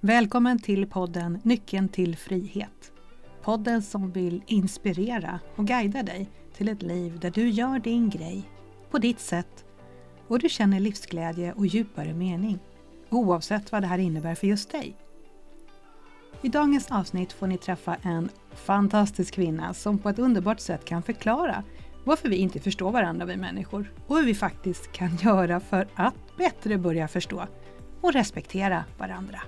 Välkommen till podden Nyckeln till frihet. Podden som vill inspirera och guida dig till ett liv där du gör din grej på ditt sätt och du känner livsglädje och djupare mening oavsett vad det här innebär för just dig. I dagens avsnitt får ni träffa en fantastisk kvinna som på ett underbart sätt kan förklara varför vi inte förstår varandra vi människor och hur vi faktiskt kan göra för att bättre börja förstå och respektera varandra.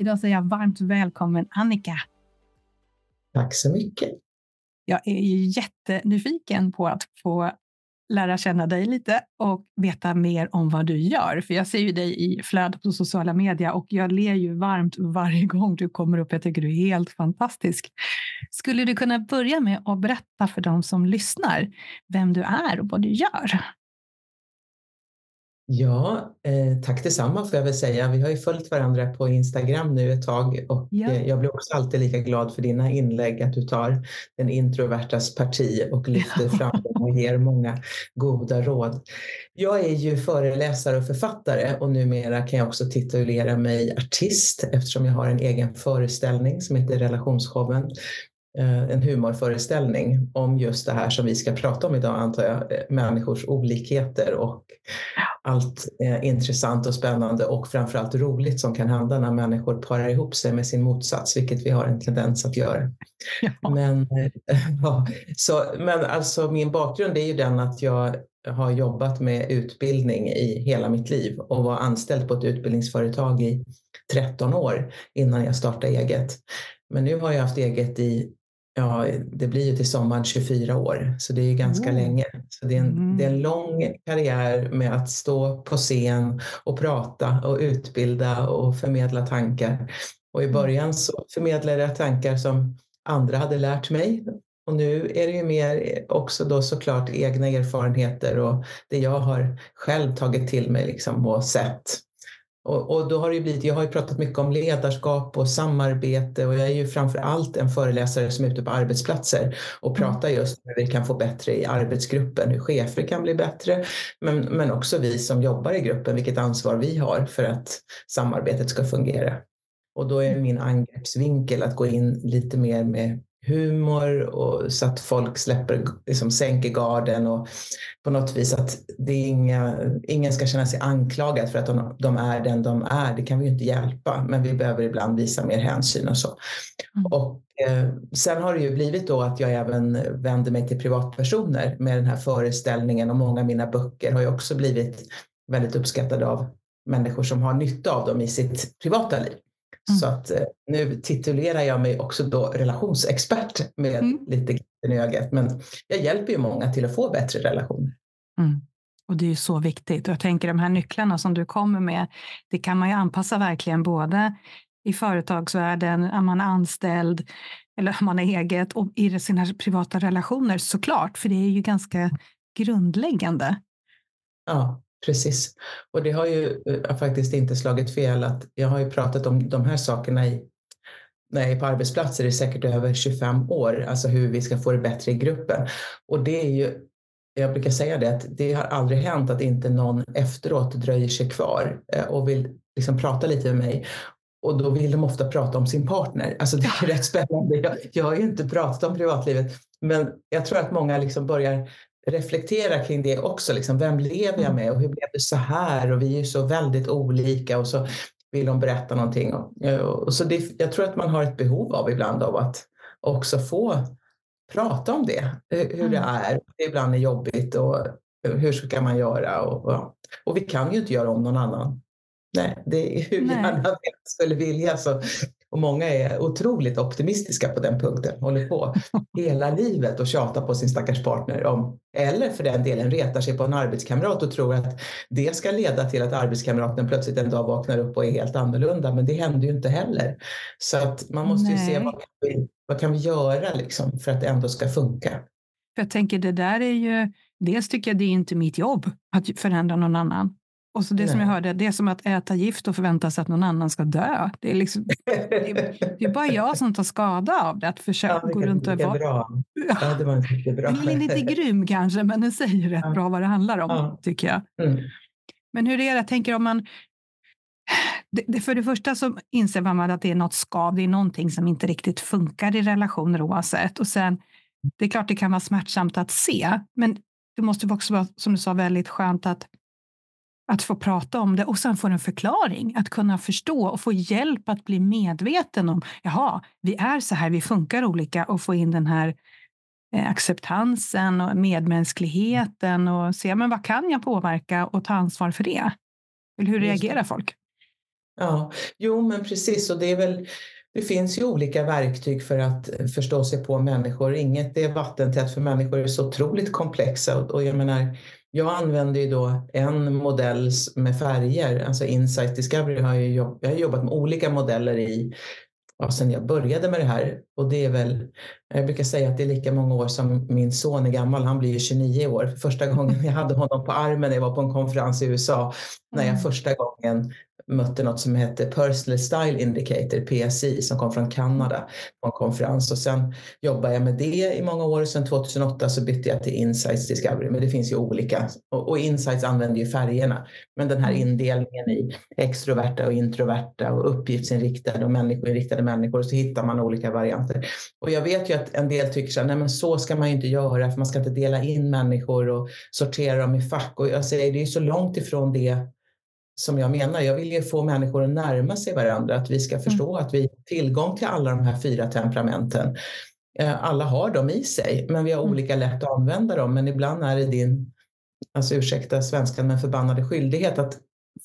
Idag säger jag varmt välkommen Annika. Tack så mycket. Jag är jättenyfiken på att få lära känna dig lite och veta mer om vad du gör. För jag ser ju dig i flödet på sociala medier och jag ler ju varmt varje gång du kommer upp. Jag tycker du är helt fantastisk. Skulle du kunna börja med att berätta för dem som lyssnar vem du är och vad du gör? Ja, eh, tack detsamma får jag väl säga. Vi har ju följt varandra på Instagram nu ett tag och ja. eh, jag blir också alltid lika glad för dina inlägg, att du tar den introvertas parti och lyfter fram dem och ger många goda råd. Jag är ju föreläsare och författare och numera kan jag också titulera mig artist eftersom jag har en egen föreställning som heter Relationsshowen en humorföreställning om just det här som vi ska prata om idag antar jag, eh, människors olikheter och allt eh, intressant och spännande och framförallt roligt som kan hända när människor parar ihop sig med sin motsats, vilket vi har en tendens att göra. Ja. Men, ja, så, men alltså min bakgrund är ju den att jag har jobbat med utbildning i hela mitt liv och var anställd på ett utbildningsföretag i 13 år innan jag startade eget. Men nu har jag haft eget i Ja, det blir ju till sommaren 24 år, så det är ju ganska mm. länge. Så det är, en, mm. det är en lång karriär med att stå på scen och prata och utbilda och förmedla tankar. Och i mm. början så förmedlade jag tankar som andra hade lärt mig. Och nu är det ju mer också då såklart egna erfarenheter och det jag har själv tagit till mig liksom och sett och, och, då har det blivit, jag har ju pratat mycket om ledarskap och samarbete och jag är ju framför allt en föreläsare som är ute på arbetsplatser och mm. pratar just hur vi kan få bättre i arbetsgruppen, hur chefer kan bli bättre, men, men också vi som jobbar i gruppen, vilket ansvar vi har för att samarbetet ska fungera. Och då är min angreppsvinkel att gå in lite mer med humor och så att folk släpper, liksom sänker garden och på något vis att det inga, ingen ska känna sig anklagad för att de, de, är den de är. Det kan vi ju inte hjälpa, men vi behöver ibland visa mer hänsyn och så. Mm. Och eh, sen har det ju blivit då att jag även vänder mig till privatpersoner med den här föreställningen och många av mina böcker har ju också blivit väldigt uppskattade av människor som har nytta av dem i sitt privata liv. Mm. Så att eh, nu titulerar jag mig också då relationsexpert med mm. lite i ögat. Men jag hjälper ju många till att få bättre relationer. Mm. Och det är ju så viktigt. Och jag tänker de här nycklarna som du kommer med, det kan man ju anpassa verkligen både i företagsvärlden, när man är anställd eller om man är eget och i sina privata relationer såklart, för det är ju ganska grundläggande. Ja, Precis. Och det har ju äh, faktiskt inte slagit fel att jag har ju pratat om de här sakerna i, när jag är på arbetsplatser i säkert över 25 år, alltså hur vi ska få det bättre i gruppen. Och det är ju, jag brukar säga det, att det har aldrig hänt att inte någon efteråt dröjer sig kvar äh, och vill liksom prata lite med mig. Och då vill de ofta prata om sin partner. Alltså det är rätt spännande. Jag, jag har ju inte pratat om privatlivet, men jag tror att många liksom börjar reflektera kring det också. Liksom, vem lever jag mm. med och hur blev det så här? Och vi är ju så väldigt olika och så vill de berätta någonting. Och, så det, jag tror att man har ett behov av ibland av att också få prata om det, hur det mm. är. Det ibland är jobbigt och hur ska man göra? Och, och vi kan ju inte göra om någon annan. Nej, det är hur gärna vi skulle vilja så och många är otroligt optimistiska på den punkten, håller på hela livet och tjatar på sin stackars partner om, eller för den delen retar sig på en arbetskamrat och tror att det ska leda till att arbetskamraten plötsligt en dag vaknar upp och är helt annorlunda. Men det händer ju inte heller. Så att man måste Nej. ju se vad kan vi, vad kan vi göra liksom för att det ändå ska funka. Jag tänker det där är ju, dels tycker jag det är inte mitt jobb att förändra någon annan. Och så det som jag hörde, det är som att äta gift och förvänta sig att någon annan ska dö. Det är, liksom, det är, det är bara jag som tar skada av det. Att försöka ja, gå runt och vara... Bra. Ja, det var bra. Den är lite grym kanske, men den säger rätt ja. bra vad det handlar om, ja. tycker jag. Mm. Men hur är det, jag tänker om man... det, det, för det första så inser man att det är något skav, det är någonting som inte riktigt funkar i relationer oavsett. Och sen, det är klart det kan vara smärtsamt att se, men det måste också vara, som du sa, väldigt skönt att, att få prata om det och sen få en förklaring, att kunna förstå och få hjälp att bli medveten om, jaha, vi är så här, vi funkar olika och få in den här eh, acceptansen och medmänskligheten och se, men vad kan jag påverka och ta ansvar för det? Eller hur reagerar folk? Ja, jo men precis och det är väl det finns ju olika verktyg för att förstå sig på människor. Inget är vattentätt för människor är så otroligt komplexa och jag menar jag använder ju då en modell med färger, alltså Insight Discovery har jag, jobb, jag har jobbat med olika modeller i ja, sen jag började med det här. Och det är väl, jag brukar säga att det är lika många år som min son är gammal. Han blir ju 29 år. Första gången jag hade honom på armen när jag var på en konferens i USA, när jag mm. första gången mötte något som hette Personal Style Indicator, PSI, som kom från Kanada på en konferens. Och sen jobbade jag med det i många år. Sen 2008 så bytte jag till Insights Discovery, men det finns ju olika. Och, och Insights använder ju färgerna. Men den här indelningen i extroverta och introverta och uppgiftsinriktade och människoinriktade människor, så hittar man olika varianter. Och jag vet ju att en del tycker så här, nej men så ska man ju inte göra, för man ska inte dela in människor och sortera dem i fack. Och jag säger, det är så långt ifrån det som jag menar. Jag vill ju få människor att närma sig varandra, att vi ska mm. förstå att vi har tillgång till alla de här fyra temperamenten. Eh, alla har dem i sig, men vi har mm. olika lätt att använda dem. Men ibland är det din, alltså ursäkta svenskan, men förbannade skyldighet att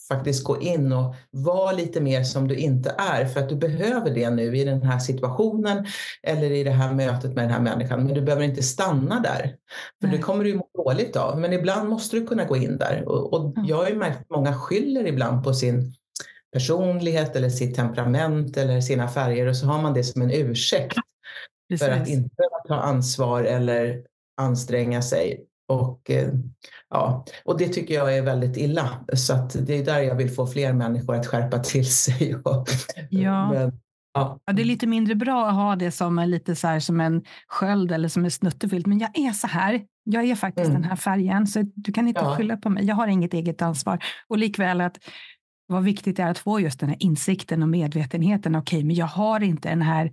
faktiskt gå in och vara lite mer som du inte är för att du behöver det nu i den här situationen eller i det här mötet med den här människan. Men du behöver inte stanna där, för Nej. det kommer du må dåligt av. Men ibland måste du kunna gå in där och, och jag har ju märkt att många skyller ibland på sin personlighet eller sitt temperament eller sina färger och så har man det som en ursäkt Precis. för att inte ta ansvar eller anstränga sig. Och, eh, ja, och det tycker jag är väldigt illa. Så att det är där jag vill få fler människor att skärpa till sig. ja. Men, ja. ja. det är lite mindre bra att ha det som en, lite så här, som en sköld eller som en snuttefilt. Men jag är så här. Jag är faktiskt mm. den här färgen, så du kan inte ja. skylla på mig. Jag har inget eget ansvar. Och likväl att vad viktigt det är att få just den här insikten och medvetenheten. Okej, okay, men jag har inte den här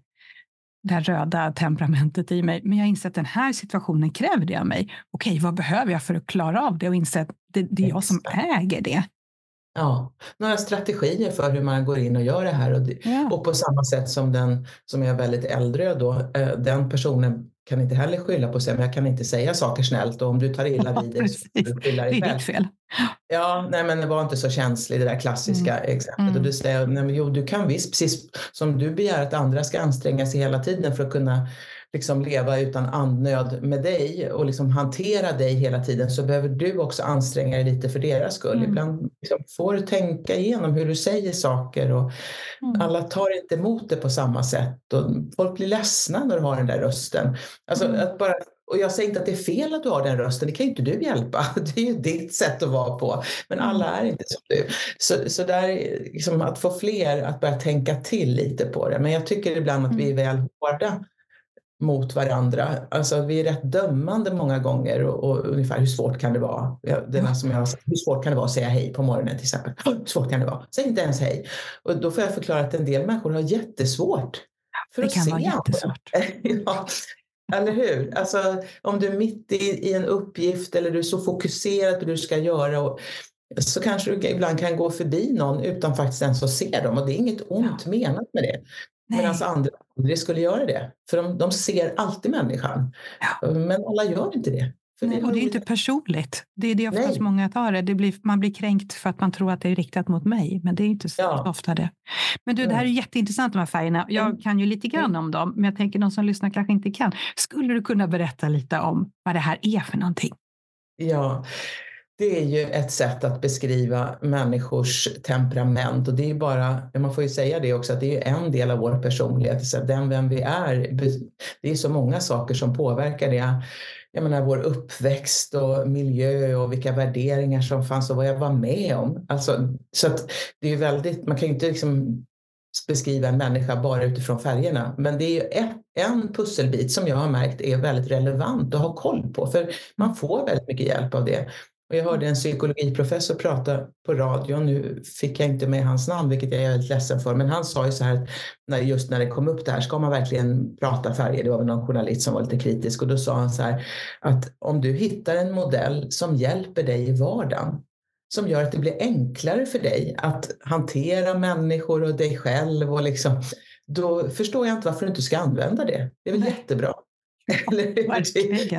det här röda temperamentet i mig. Men jag inser att den här situationen kräver det av mig. Okej, vad behöver jag för att klara av det och inse att det, det är jag som äger det. Ja, några strategier för hur man går in och gör det här. Och, det, ja. och på samma sätt som den som är väldigt äldre då, eh, den personen kan inte heller skylla på sig, men jag kan inte säga saker snällt och om du tar illa vid dig så du skylla dig själv. Det är ditt fel. Ja, nej men var inte så känslig, det där klassiska mm. exemplet. Mm. Och du säger, nej men jo du kan visst, precis som du begär att andra ska anstränga sig hela tiden för att kunna liksom leva utan andnöd med dig och liksom hantera dig hela tiden så behöver du också anstränga dig lite för deras skull. Mm. Ibland liksom får du tänka igenom hur du säger saker och mm. alla tar inte emot det på samma sätt och folk blir ledsna när du har den där rösten. Alltså mm. att bara och jag säger inte att det är fel att du har den rösten, det kan ju inte du hjälpa. Det är ju ditt sätt att vara på. Men mm. alla är inte som du. Så, så där, liksom, att få fler att börja tänka till lite på det. Men jag tycker ibland att vi är mm. väl hårda mot varandra. Alltså vi är rätt dömande många gånger och, och ungefär hur svårt kan det vara? Den som jag har sagt, hur svårt kan det vara att säga hej på morgonen till exempel? Hur svårt kan det vara? Säg inte ens hej. Och då får jag förklara att en del människor har jättesvårt för det att kan se vara jättesvårt. ja, eller hur? Alltså, om du är mitt i, i, en uppgift eller du är så fokuserad på det du ska göra och, så kanske du ibland kan gå förbi någon utan faktiskt ens att se dem och det är inget ont ja. menat med det. Medan andra aldrig skulle göra det. För de, de ser alltid människan. Ja. Men alla gör inte det. Nej, det och det är inte personligt. Det är det oftast många tar det. det blir, man blir kränkt för att man tror att det är riktat mot mig, men det är inte så ja. ofta det. Men du, det här är jätteintressant de här färgerna. Jag mm. kan ju lite grann mm. om dem, men jag tänker de som lyssnar kanske inte kan. Skulle du kunna berätta lite om vad det här är för någonting? Ja, det är ju ett sätt att beskriva människors temperament och det är bara, man får ju säga det också, att det är en del av vår personlighet, så den vem vi är. Det är så många saker som påverkar det. Jag menar vår uppväxt och miljö och vilka värderingar som fanns och vad jag var med om. Alltså, så att det är väldigt, man kan ju inte liksom beskriva en människa bara utifrån färgerna. Men det är ju ett, en pusselbit som jag har märkt är väldigt relevant att ha koll på, för man får väldigt mycket hjälp av det. Och jag hörde en psykologiprofessor prata på radio, nu fick jag inte med hans namn, vilket jag är väldigt ledsen för, men han sa ju så här, när, just när det kom upp det här, ska man verkligen prata färger? Det var väl någon journalist som var lite kritisk och då sa han så här, att om du hittar en modell som hjälper dig i vardagen, som gör att det blir enklare för dig att hantera människor och dig själv och liksom, då förstår jag inte varför du inte ska använda det. Det är väl Nej. jättebra.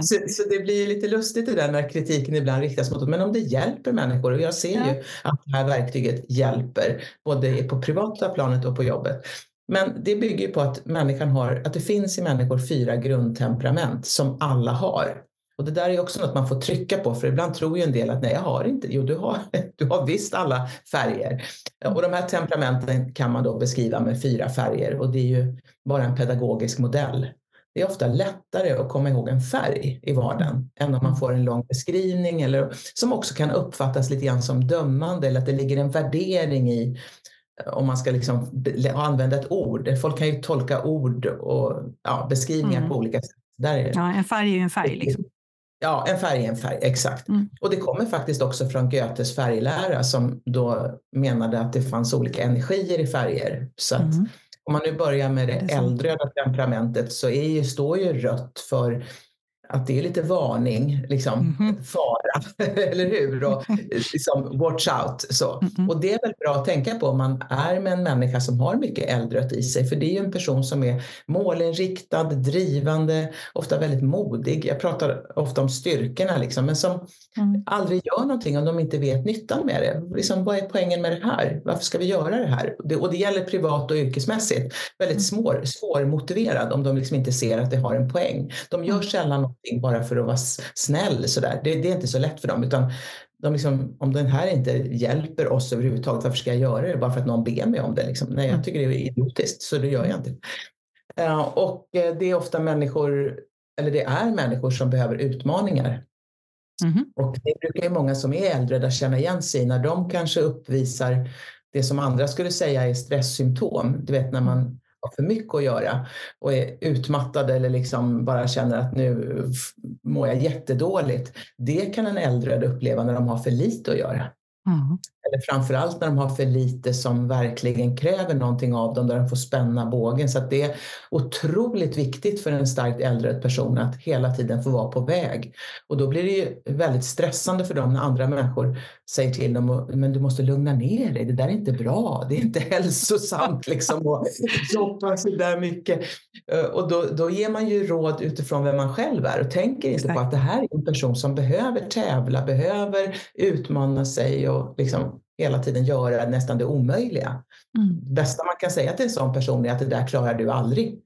Så, så, det blir lite lustigt det där när kritiken ibland riktas mot Men om det hjälper människor, och jag ser ja. ju att det här verktyget hjälper både på privata planet och på jobbet. Men det bygger på att människan har, att det finns i människor fyra grundtemperament som alla har. Och det där är också något man får trycka på, för ibland tror ju en del att nej, jag har inte. Jo, du har, du har visst alla färger. Och de här temperamenten kan man då beskriva med fyra färger och det är ju bara en pedagogisk modell. Det är ofta lättare att komma ihåg en färg i vardagen än om man får en lång beskrivning eller som också kan uppfattas lite grann som dömande eller att det ligger en värdering i om man ska liksom använda ett ord. Folk kan ju tolka ord och ja, beskrivningar mm. på olika sätt. Där ja, en färg är ju en färg. Liksom. Ja, en färg är en färg, exakt. Mm. Och det kommer faktiskt också från Goethes färglära som då menade att det fanns olika energier i färger. Så att mm. Om man nu börjar med det, det eldröda temperamentet så är ju, står ju rött för att det är lite varning, liksom, mm. fara, eller hur? Och liksom, watch out. Så. Mm. Och det är väl bra att tänka på om man är med en människa som har mycket eldrött i sig, för det är ju en person som är målinriktad, drivande, ofta väldigt modig. Jag pratar ofta om styrkorna, liksom, men som mm. aldrig gör någonting om de inte vet nyttan med det. Liksom, vad är poängen med det här? Varför ska vi göra det här? Det, och det gäller privat och yrkesmässigt. Väldigt mm. svår, svårmotiverad om de liksom inte ser att det har en poäng. De gör mm. sällan någonting bara för att vara snäll. Sådär. Det, det är inte så lätt för dem. Utan de liksom, om den här inte hjälper oss överhuvudtaget, varför ska jag göra det bara för att någon ber mig om det? Liksom? Nej, jag mm. tycker det är idiotiskt, så det gör jag inte. Uh, och eh, det är ofta människor, eller det är människor som behöver utmaningar. Mm. Och det brukar ju många som är äldre känna igen sig när de kanske uppvisar det som andra skulle säga är stresssymptom. Du vet när man har för mycket att göra och är utmattade eller liksom bara känner att nu mår jag jättedåligt. Det kan en äldre uppleva när de har för lite att göra. Mm. Eller framförallt när de har för lite som verkligen kräver någonting av dem, där de får spänna bågen. Så det är otroligt viktigt för en starkt äldre person att hela tiden få vara på väg. Och då blir det ju väldigt stressande för dem när andra människor säger till dem, men du måste lugna ner dig, det där är inte bra, det är inte hälsosamt liksom att jobba så där mycket. Eh, och då, då ger man ju råd utifrån vem man själv är och tänker inte på att det här är en person som behöver tävla, behöver utmana sig och liksom hela tiden göra nästan det omöjliga. Mm. Det bästa man kan säga till en sån person är att det där klarar du aldrig.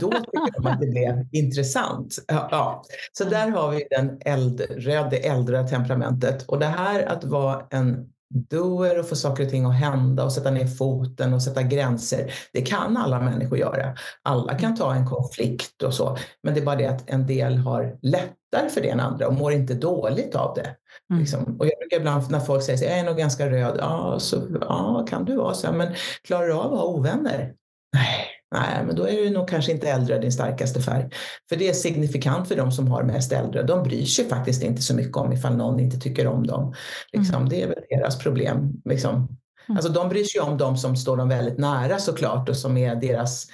Då tycker de att det blev intressant. Ja, Så där har vi den eldröda, det äldre temperamentet. Och det här att vara en doer och få saker och ting att hända och sätta ner foten och sätta gränser. Det kan alla människor göra. Alla kan ta en konflikt och så. Men det är bara det att en del har lättare för det än andra och mår inte dåligt av det. Mm. Liksom. Och jag brukar ibland när folk säger att jag är nog ganska röd, ja, så, ja kan du vara så, men klarar du av att ha ovänner? Nej, Nej, men då är du nog kanske inte äldre din starkaste färg. För det är signifikant för de som har mest äldre. De bryr sig faktiskt inte så mycket om ifall någon inte tycker om dem. Liksom, mm. Det är väl deras problem. Liksom. Mm. Alltså, de bryr sig om de som står dem väldigt nära såklart och som är deras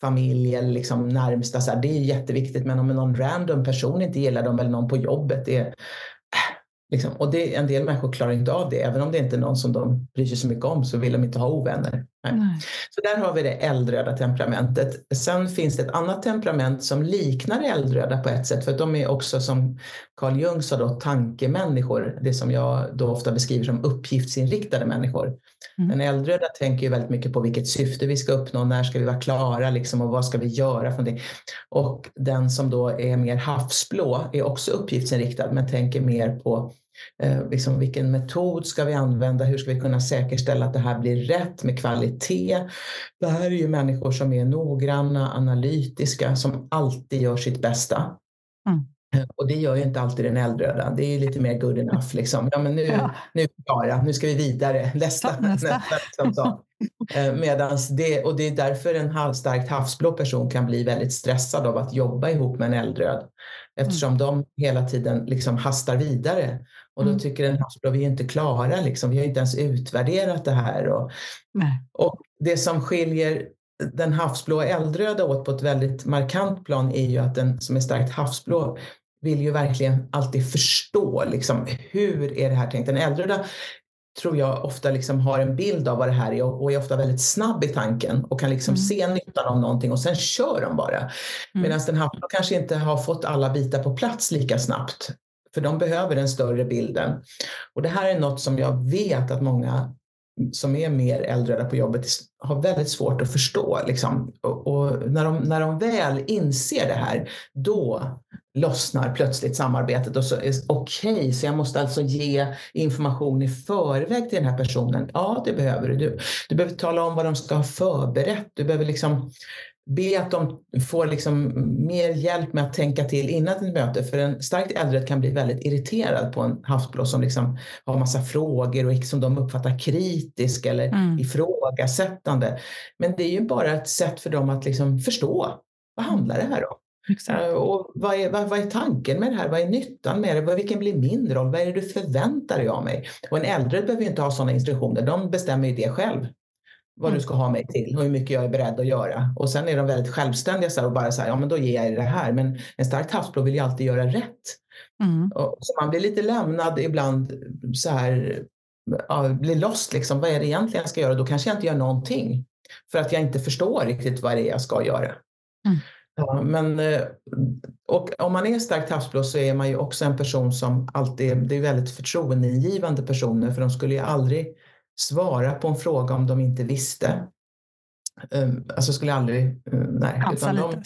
familj eller liksom närmsta. Så här, det är jätteviktigt. Men om någon random person inte gillar dem eller någon på jobbet, det är, Liksom. Och det, en del människor klarar inte av det. Även om det inte är någon som de bryr sig så mycket om så vill de inte ha ovänner. Nej. Så där har vi det eldröda temperamentet. Sen finns det ett annat temperament som liknar eldröda på ett sätt. För de är också som Carl Jung sa då tankemänniskor. Det som jag då ofta beskriver som uppgiftsinriktade människor. Mm. Den eldröda tänker ju väldigt mycket på vilket syfte vi ska uppnå. När ska vi vara klara liksom, och vad ska vi göra för det. Och den som då är mer havsblå är också uppgiftsinriktad men tänker mer på Eh, liksom vilken metod ska vi använda? Hur ska vi kunna säkerställa att det här blir rätt med kvalitet? Det här är ju människor som är noggranna, analytiska, som alltid gör sitt bästa. Mm. Eh, och det gör ju inte alltid den eldröda. Det är lite mer good enough. Liksom. Ja, men nu, ja. nu är vi klara, nu ska vi vidare. Nästa. nästa. nästa eh, Medans det, och det är därför en starkt havsblå person kan bli väldigt stressad av att jobba ihop med en eldröd. eftersom mm. de hela tiden liksom hastar vidare. Och då mm. tycker en havsblå, vi är inte klara, liksom. vi har inte ens utvärderat det här. Och, och det som skiljer den havsblå och eldröda åt på ett väldigt markant plan är ju att den som är starkt havsblå vill ju verkligen alltid förstå liksom, hur är det här tänkt. Den eldröda tror jag ofta liksom har en bild av vad det här är och är ofta väldigt snabb i tanken och kan liksom mm. se nyttan av någonting och sen kör de bara. Mm. Medan den havsblå kanske inte har fått alla bitar på plats lika snabbt. För de behöver den större bilden. Och det här är något som jag vet att många som är mer äldre på jobbet har väldigt svårt att förstå. Liksom. Och, och, när, de, när de väl inser det här, då lossnar plötsligt samarbetet och så är okej, okay, så jag måste alltså ge information i förväg till den här personen. Ja, det behöver du. Du, du behöver tala om vad de ska ha förberett. Du behöver liksom be att de får liksom mer hjälp med att tänka till innan ett möte. För en starkt äldre kan bli väldigt irriterad på en havsblå som liksom har massa frågor och som de uppfattar kritisk eller mm. ifrågasättande. Men det är ju bara ett sätt för dem att liksom förstå. Vad handlar det här om? Exakt. Eh, och vad är, vad, vad, är tanken med det här? Vad är nyttan med det? Vilken blir min roll? Vad är det du förväntar dig av mig? Och en äldre behöver ju inte ha sådana instruktioner. De bestämmer ju det själv vad du mm. ska ha mig till och hur mycket jag är beredd att göra. Och sen är de väldigt självständiga så och bara så här, ja men då ger jag dig det här. Men en starkt havsblå vill ju alltid göra rätt. Mm. Och, så man blir lite lämnad ibland så här, ja, blir lost liksom. Vad är det egentligen jag ska göra? Då kanske jag inte gör någonting. För att jag inte förstår riktigt vad det är jag ska göra. Mm. Ja, men, eh, och om man är starkt havsblå så är man ju också en person som alltid, det är väldigt förtroendeingivande personer för de skulle ju aldrig svara på en fråga om de inte visste. Um, alltså skulle aldrig... Uh, nej. Utan de,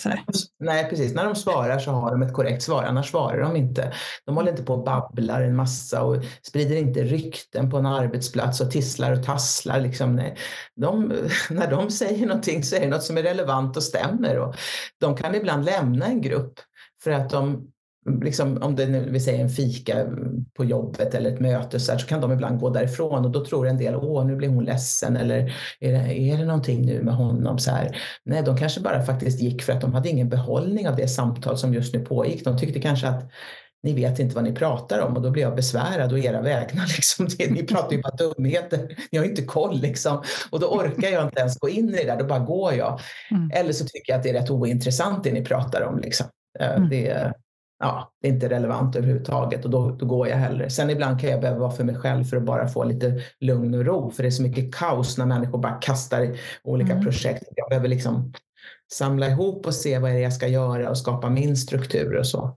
nej, precis. När de svarar så har de ett korrekt svar, annars svarar de inte. De håller inte på och babblar en massa och sprider inte rykten på en arbetsplats och tisslar och tasslar. Liksom. Nej. De, när de säger någonting så är det något som är relevant och stämmer. Och de kan ibland lämna en grupp för att de liksom, om det nu, vi säger en fika på jobbet eller ett möte så, här, så kan de ibland gå därifrån och då tror en del, åh nu blir hon ledsen eller är det, är det någonting nu med honom? Så här. Nej, de kanske bara faktiskt gick för att de hade ingen behållning av det samtal som just nu pågick. De tyckte kanske att ni vet inte vad ni pratar om och då blir jag besvärad och era vägnar. Liksom. Ni pratar ju bara dumheter. Ni har inte koll liksom. Och då orkar jag inte ens gå in i det där, då bara går jag. Mm. Eller så tycker jag att det är rätt ointressant det ni pratar om. Liksom. Eh, mm. Det, ja, det är inte relevant överhuvudtaget och då, då går jag hellre. Sen ibland kan jag behöva vara för mig själv för att bara få lite lugn och ro. För det är så mycket kaos när människor bara kastar olika mm. projekt. Jag behöver liksom samla ihop och se vad det är jag ska göra och skapa min struktur och så.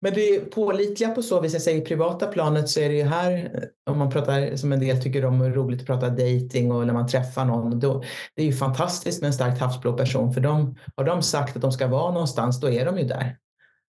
Men det är pålitliga på så vis. Jag säger i privata planet så är det ju här, om man pratar som en del tycker om, roligt att prata dating och när man träffar någon. Då, det är ju fantastiskt med en starkt havsblå person för de, har de sagt att de ska vara någonstans, då är de ju där.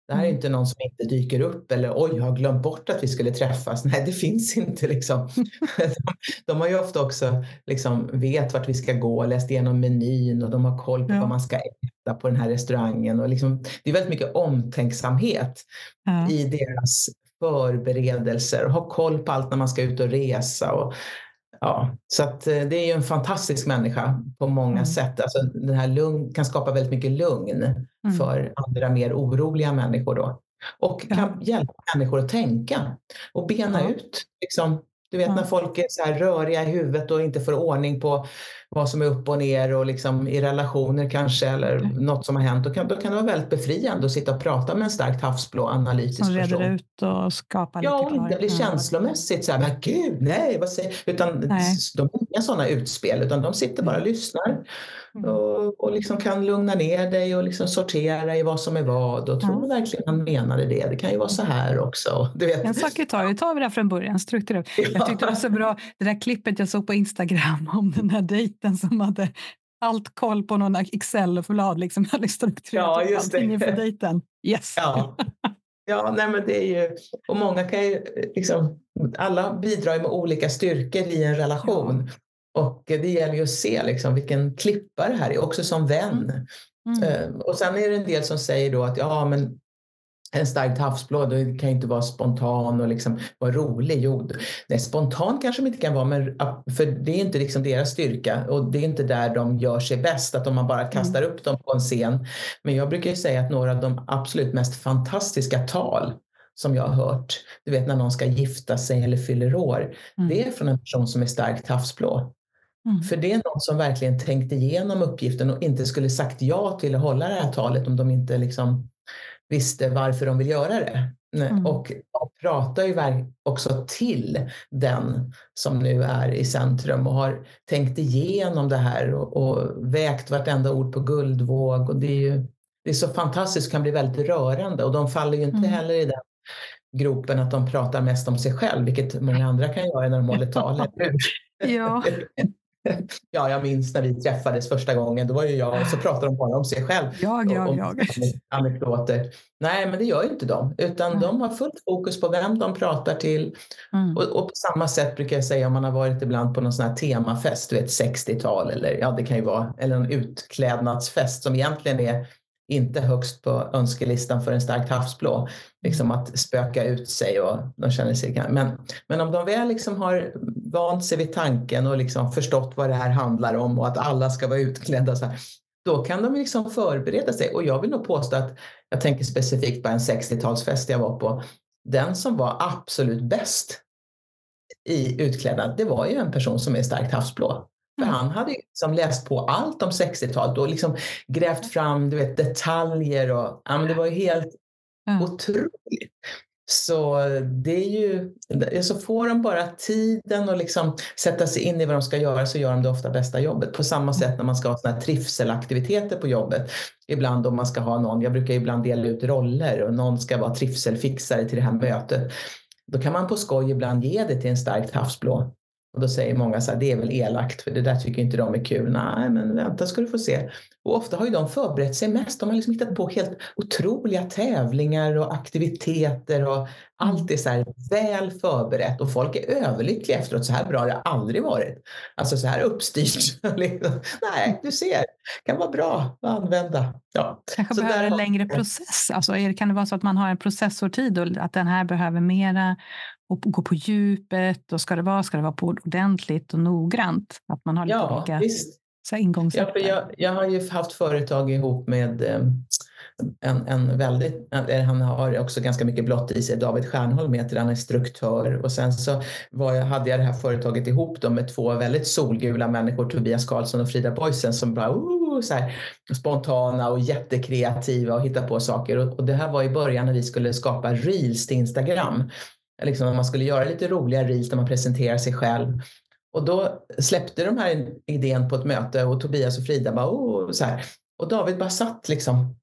Det här är mm. inte någon som inte dyker upp eller oj, jag har glömt bort att vi skulle träffas. Nej, det finns inte. Liksom. De, de har ju ofta också liksom, vet vart vi ska gå, läst igenom menyn och de har koll på ja. vad man ska äta på den här restaurangen. Och liksom, det är väldigt mycket omtänksamhet ja. i deras förberedelser och ha koll på allt när man ska ut och resa. Och, Ja, så att eh, det är ju en fantastisk människa på många mm. sätt. Alltså, den här lugn, kan skapa väldigt mycket lugn mm. för andra mer oroliga människor då. Och ja. kan hjälpa människor att tänka och bena ja. ut liksom, du vet ja. när folk är så här röriga i huvudet och inte får ordning på vad som är upp och ner och liksom i relationer kanske eller mm. något som har hänt. Då kan, då kan det vara väldigt befriande att sitta och prata med en starkt havsblå analytisk person. Som reder ut och skapar lite Ja, och inte bli känslomässigt så här, men gud, nej, vad säger Utan nej. de har inga sådana utspel utan de sitter bara och mm. lyssnar mm. Och, och liksom kan lugna ner dig och liksom sortera i vad som är vad och tror mm. verkligen han menade det. Det kan ju vara så här också. Du vet. En sak i taget, tar vi det från början, strukturellt. Ja. Jag tyckte det var så bra, det där klippet jag såg på Instagram om den här dejten som hade allt koll på någon Excel-förlad, liksom hade strukturerat ja, allting inför dejten. Yes! Ja. Ja, nej men det är ju, och många kan ju liksom, alla bidrar med olika styrkor i en relation. Ja. Och det gäller ju att se liksom vilken klippa det här är, också som vän. Mm. Mm. Och sen är det en del som säger då att ja, men en starkt havsblå, då kan inte vara spontan och liksom vara rolig. Jo, nej, spontan kanske de inte kan vara, men, för det är inte liksom deras styrka och det är inte där de gör sig bäst, att om man bara mm. kastar mm. upp dem på en scen. Men jag brukar ju säga att några av de absolut mest fantastiska tal som jag har hört, du vet när någon ska gifta sig eller fyller år, mm. det är från en person som är starkt havsblå. Mm. För det är någon som verkligen tänkte igenom uppgiften och inte skulle sagt ja till att hålla det här talet om de inte liksom visste varför de vill göra det. Mm. Och de pratar ju också till den som nu är i centrum och har tänkt igenom det här och, och vägt vartenda ord på guldvåg. Och det är ju det är så fantastiskt, kan bli väldigt rörande och de faller ju inte mm. heller i den gropen att de pratar mest om sig själv, vilket många andra kan göra när de håller tal. ja. Ja, jag minns när vi träffades första gången. Då var ju jag och så pratade de bara om sig själv. Jag, jag, om jag. Anekdoter. Nej, men det gör ju inte de. Utan mm. de har fullt fokus på vem de pratar till. Mm. Och, och, på samma sätt brukar jag säga om man har varit ibland på någon sån här temafest, du vet 60-tal eller ja, det kan ju vara, eller en utklädnadsfest som egentligen är inte högst på önskelistan för en starkt havsblå. Liksom att spöka ut sig och de känner sig... Men, men om de väl liksom har vant sig vid tanken och liksom förstått vad det här handlar om och att alla ska vara utklädda så här, då kan de liksom förbereda sig. Och jag vill nog påstå att, jag tänker specifikt på en 60-talsfest jag var på, den som var absolut bäst i utklädnad, det var ju en person som är starkt havsblå. För mm. han hade liksom läst på allt om 60-talet och liksom grävt fram du vet, detaljer. Och, ja, men det var ju helt mm. otroligt. Så det är ju, så får de bara tiden och liksom sätta sig in i vad de ska göra så gör de det ofta bästa jobbet. På samma mm. sätt när man ska ha såna trivselaktiviteter på jobbet. Ibland om man ska ha någon, jag brukar ibland dela ut roller och någon ska vara trivselfixare till det här mötet. Då kan man på skoj ibland ge det till en starkt havsblå och då säger många så här, det är väl elakt för det där tycker inte de är kul. Nej, men vänta ska du få se. Och ofta har ju de förberett sig mest. De har liksom hittat på helt otroliga tävlingar och aktiviteter och allt är så här väl förberett och folk är överlyckliga efteråt. Så här bra har det aldrig varit. Alltså så här uppstyrt. Liksom. Nej, du ser, kan vara bra att använda. Ja. Kanske så behöver en längre process. Alltså, kan det vara så att man har en processortid och att den här behöver mera och gå på djupet och ska det vara, ska det vara på ordentligt och noggrant? Att man har lite ja, olika visst. Så. Ja, jag, jag har ju haft företag ihop med eh, en, en väldigt, han har också ganska mycket blått i sig, David Stjärnholm heter han, är instruktör och sen så jag, hade jag det här företaget ihop då med två väldigt solgula människor, Tobias Karlsson och Frida Boysen som bara så här, spontana och jättekreativa och hitta på saker och, och det här var i början när vi skulle skapa reels till Instagram liksom, man skulle göra lite roliga reels där man presenterar sig själv. Och då släppte de här idén på ett möte och Tobias och Frida bara oh, så här. Och David bara satt liksom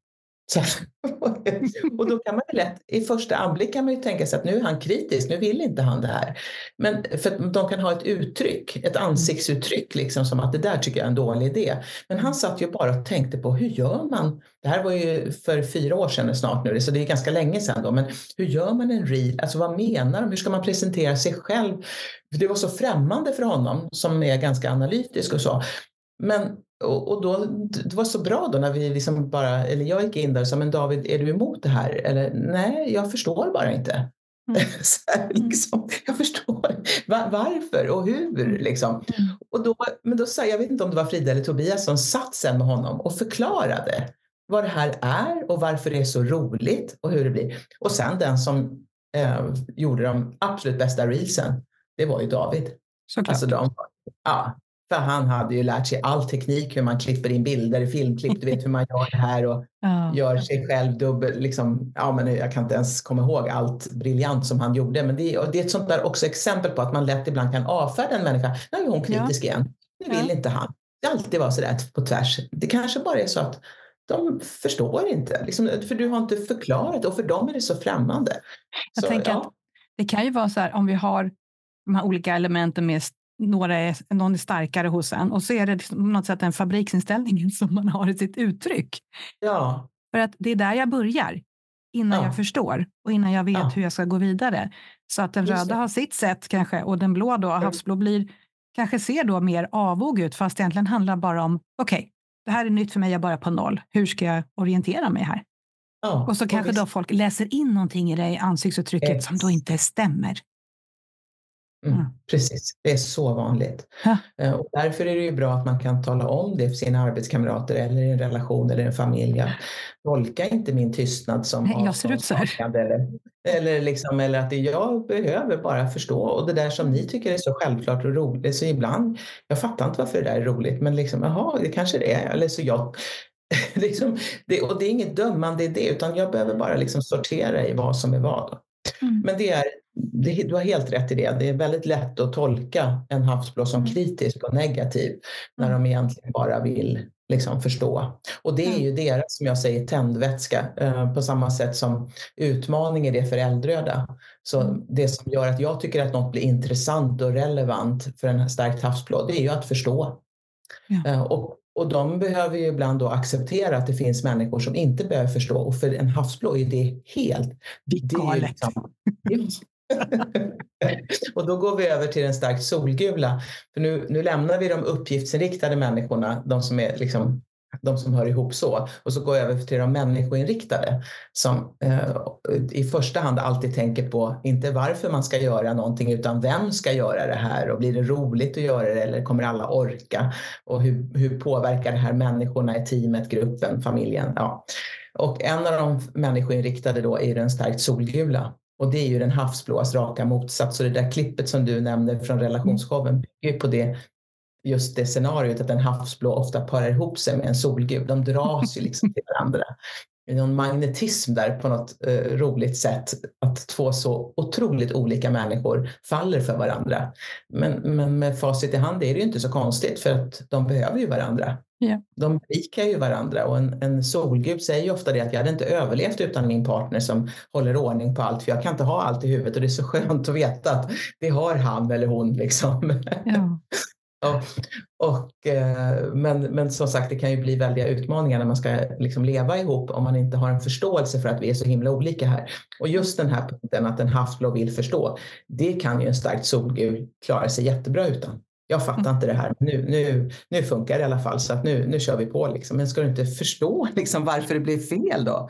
och då kan man ju lätt, i första anblick kan man ju tänka sig att nu är han kritisk, nu vill inte han det här. Men för de kan ha ett uttryck, ett ansiktsuttryck, liksom som att det där tycker jag är en dålig idé. Men han satt ju bara och tänkte på hur gör man? Det här var ju för fyra år sedan snart nu, så det är ganska länge sedan då. Men hur gör man en reel? Alltså vad menar de? Hur ska man presentera sig själv? För det var så främmande för honom som är ganska analytisk och så. Men och, och då, det var så bra då när vi liksom bara, eller jag gick in där och sa, men David, är du emot det här? Eller nej, jag förstår bara inte. Mm. här, mm. liksom, jag förstår Var, varför och hur. Mm. Liksom. Mm. Och då, men då sa jag vet inte om det var Frida eller Tobias som satt sen med honom och förklarade vad det här är och varför det är så roligt och hur det blir. Och sen den som eh, gjorde de absolut bästa reelsen, det var ju David. Såklart. Alltså de, ja, för han hade ju lärt sig all teknik, hur man klipper in bilder, filmklipp, du vet hur man gör det här och ja. gör sig själv dubbel. Liksom, ja, men jag kan inte ens komma ihåg allt briljant som han gjorde. Men det, är, det är ett sånt där också exempel på att man lätt ibland kan avfärda en människa. Nu är hon kritisk ja. igen. Nu vill ja. inte han. Det alltid vara sådär på tvärs. Det kanske bara är så att de förstår inte. Liksom, för du har inte förklarat och för dem är det så främmande. Jag så, tänker att det kan ju vara så här om vi har de här olika elementen med några är, någon är starkare hos en och så är det liksom på något sätt en fabriksinställning som man har i sitt uttryck. Ja. För att det är där jag börjar innan ja. jag förstår och innan jag vet ja. hur jag ska gå vidare. Så att den Just röda det. har sitt sätt kanske och den blå då, havsblå blir, kanske ser då mer avog ut fast egentligen handlar bara om okej, okay, det här är nytt för mig, jag börjar på noll. Hur ska jag orientera mig här? Ja, och så kanske och då folk läser in någonting i det ansiktsuttrycket yes. som då inte stämmer. Mm. Precis, det är så vanligt. Eh, och därför är det ju bra att man kan tala om det för sina arbetskamrater eller i en relation eller en familj. Tolka inte min tystnad som Nej, jag ser ut så här. Eller, eller, liksom, eller att jag behöver bara förstå. Och det där som ni tycker är så självklart och roligt, så ibland, jag fattar inte varför det där är roligt, men liksom, jaha, det kanske det är. Eller så jag, liksom, det, och det är inget dömande i det, utan jag behöver bara liksom sortera i vad som är vad. Mm. Men det är det, du har helt rätt i det. Det är väldigt lätt att tolka en havsblå som mm. kritisk och negativ när mm. de egentligen bara vill liksom förstå. Och det är ju deras, som jag säger, tändvätska eh, på samma sätt som utmaning är det för eldröda. Så det som gör att jag tycker att något blir intressant och relevant för en starkt havsblå, det är ju att förstå. Ja. Eh, och, och de behöver ju ibland då acceptera att det finns människor som inte behöver förstå. Och för en havsblå är det helt... Är liksom, och då går vi över till den starkt solgula. För nu, nu lämnar vi de uppgiftsinriktade människorna, de som är liksom de som hör ihop så. Och så går jag över till de människoinriktade som eh, i första hand alltid tänker på, inte varför man ska göra någonting, utan vem ska göra det här och blir det roligt att göra det eller kommer alla orka? Och hur, hur påverkar det här människorna i teamet, gruppen, familjen? Ja. Och en av de människoinriktade då är den starkt solgula och det är ju den havsblåas raka motsats. Så det där klippet som du nämnde från relationsshowen bygger på det, just det scenariot att en havsblå ofta parar ihop sig med en solgul. De dras ju liksom till varandra. Det är någon magnetism där på något eh, roligt sätt att två så otroligt olika människor faller för varandra. Men, men med facit i hand är det ju inte så konstigt för att de behöver ju varandra. Yeah. De berikar ju varandra och en, en solgud säger ju ofta det att jag hade inte överlevt utan min partner som håller ordning på allt för jag kan inte ha allt i huvudet och det är så skönt att veta att det har han eller hon liksom. Ja. och, eh, men, men som sagt, det kan ju bli väldiga utmaningar när man ska liksom leva ihop om man inte har en förståelse för att vi är så himla olika här. Och just den här punkten att en havsblå vill förstå, det kan ju en starkt solgud klara sig jättebra utan jag fattar mm. inte det här. Nu, nu, nu funkar det i alla fall så att nu, nu kör vi på. Liksom. Men ska du inte förstå liksom, varför det blir fel då?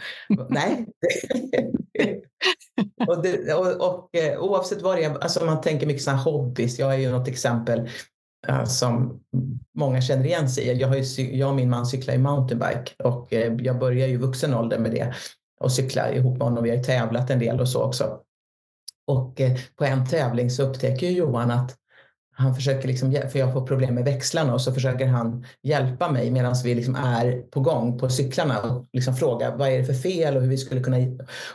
Nej. och, det, och, och, eh, oavsett vad det är, alltså man tänker mycket sådana hobbys. Jag är ju något exempel Eh, som många känner igen sig i. Jag, har ju, jag och min man cyklar i mountainbike och eh, jag börjar ju vuxen ålder med det och cyklar ihop med honom. Vi har tävlat en del och så också. Och eh, på en tävling så upptäcker Johan att han försöker liksom, för jag får problem med växlarna och så försöker han hjälpa mig medan vi liksom är på gång på cyklarna och liksom fråga vad är det för fel och hur vi skulle kunna...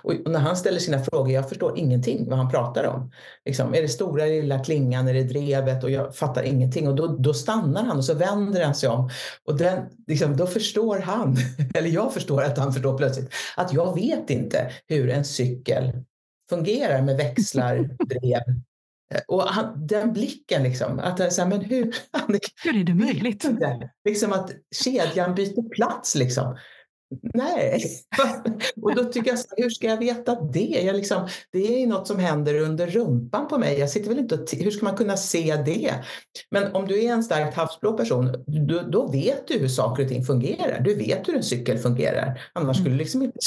Och när han ställer sina frågor, jag förstår ingenting vad han pratar om. Liksom, är det stora, lilla klingan, är det drevet? Och jag fattar ingenting. Och då, då stannar han och så vänder han sig om. Och den, liksom, då förstår han, eller jag förstår att han förstår plötsligt, att jag vet inte hur en cykel fungerar med växlar, drev och han, den blicken, liksom, att så här, men hur... Hur är det möjligt? Liksom att kedjan byter plats. Liksom. Nej. och då tycker jag, hur ska jag veta det? Jag liksom, det är något som händer under rumpan på mig. Jag sitter väl inte och hur ska man kunna se det? Men om du är en starkt havsblå person, då, då vet du hur saker och ting fungerar. Du vet hur en cykel fungerar. Annars skulle du liksom inte...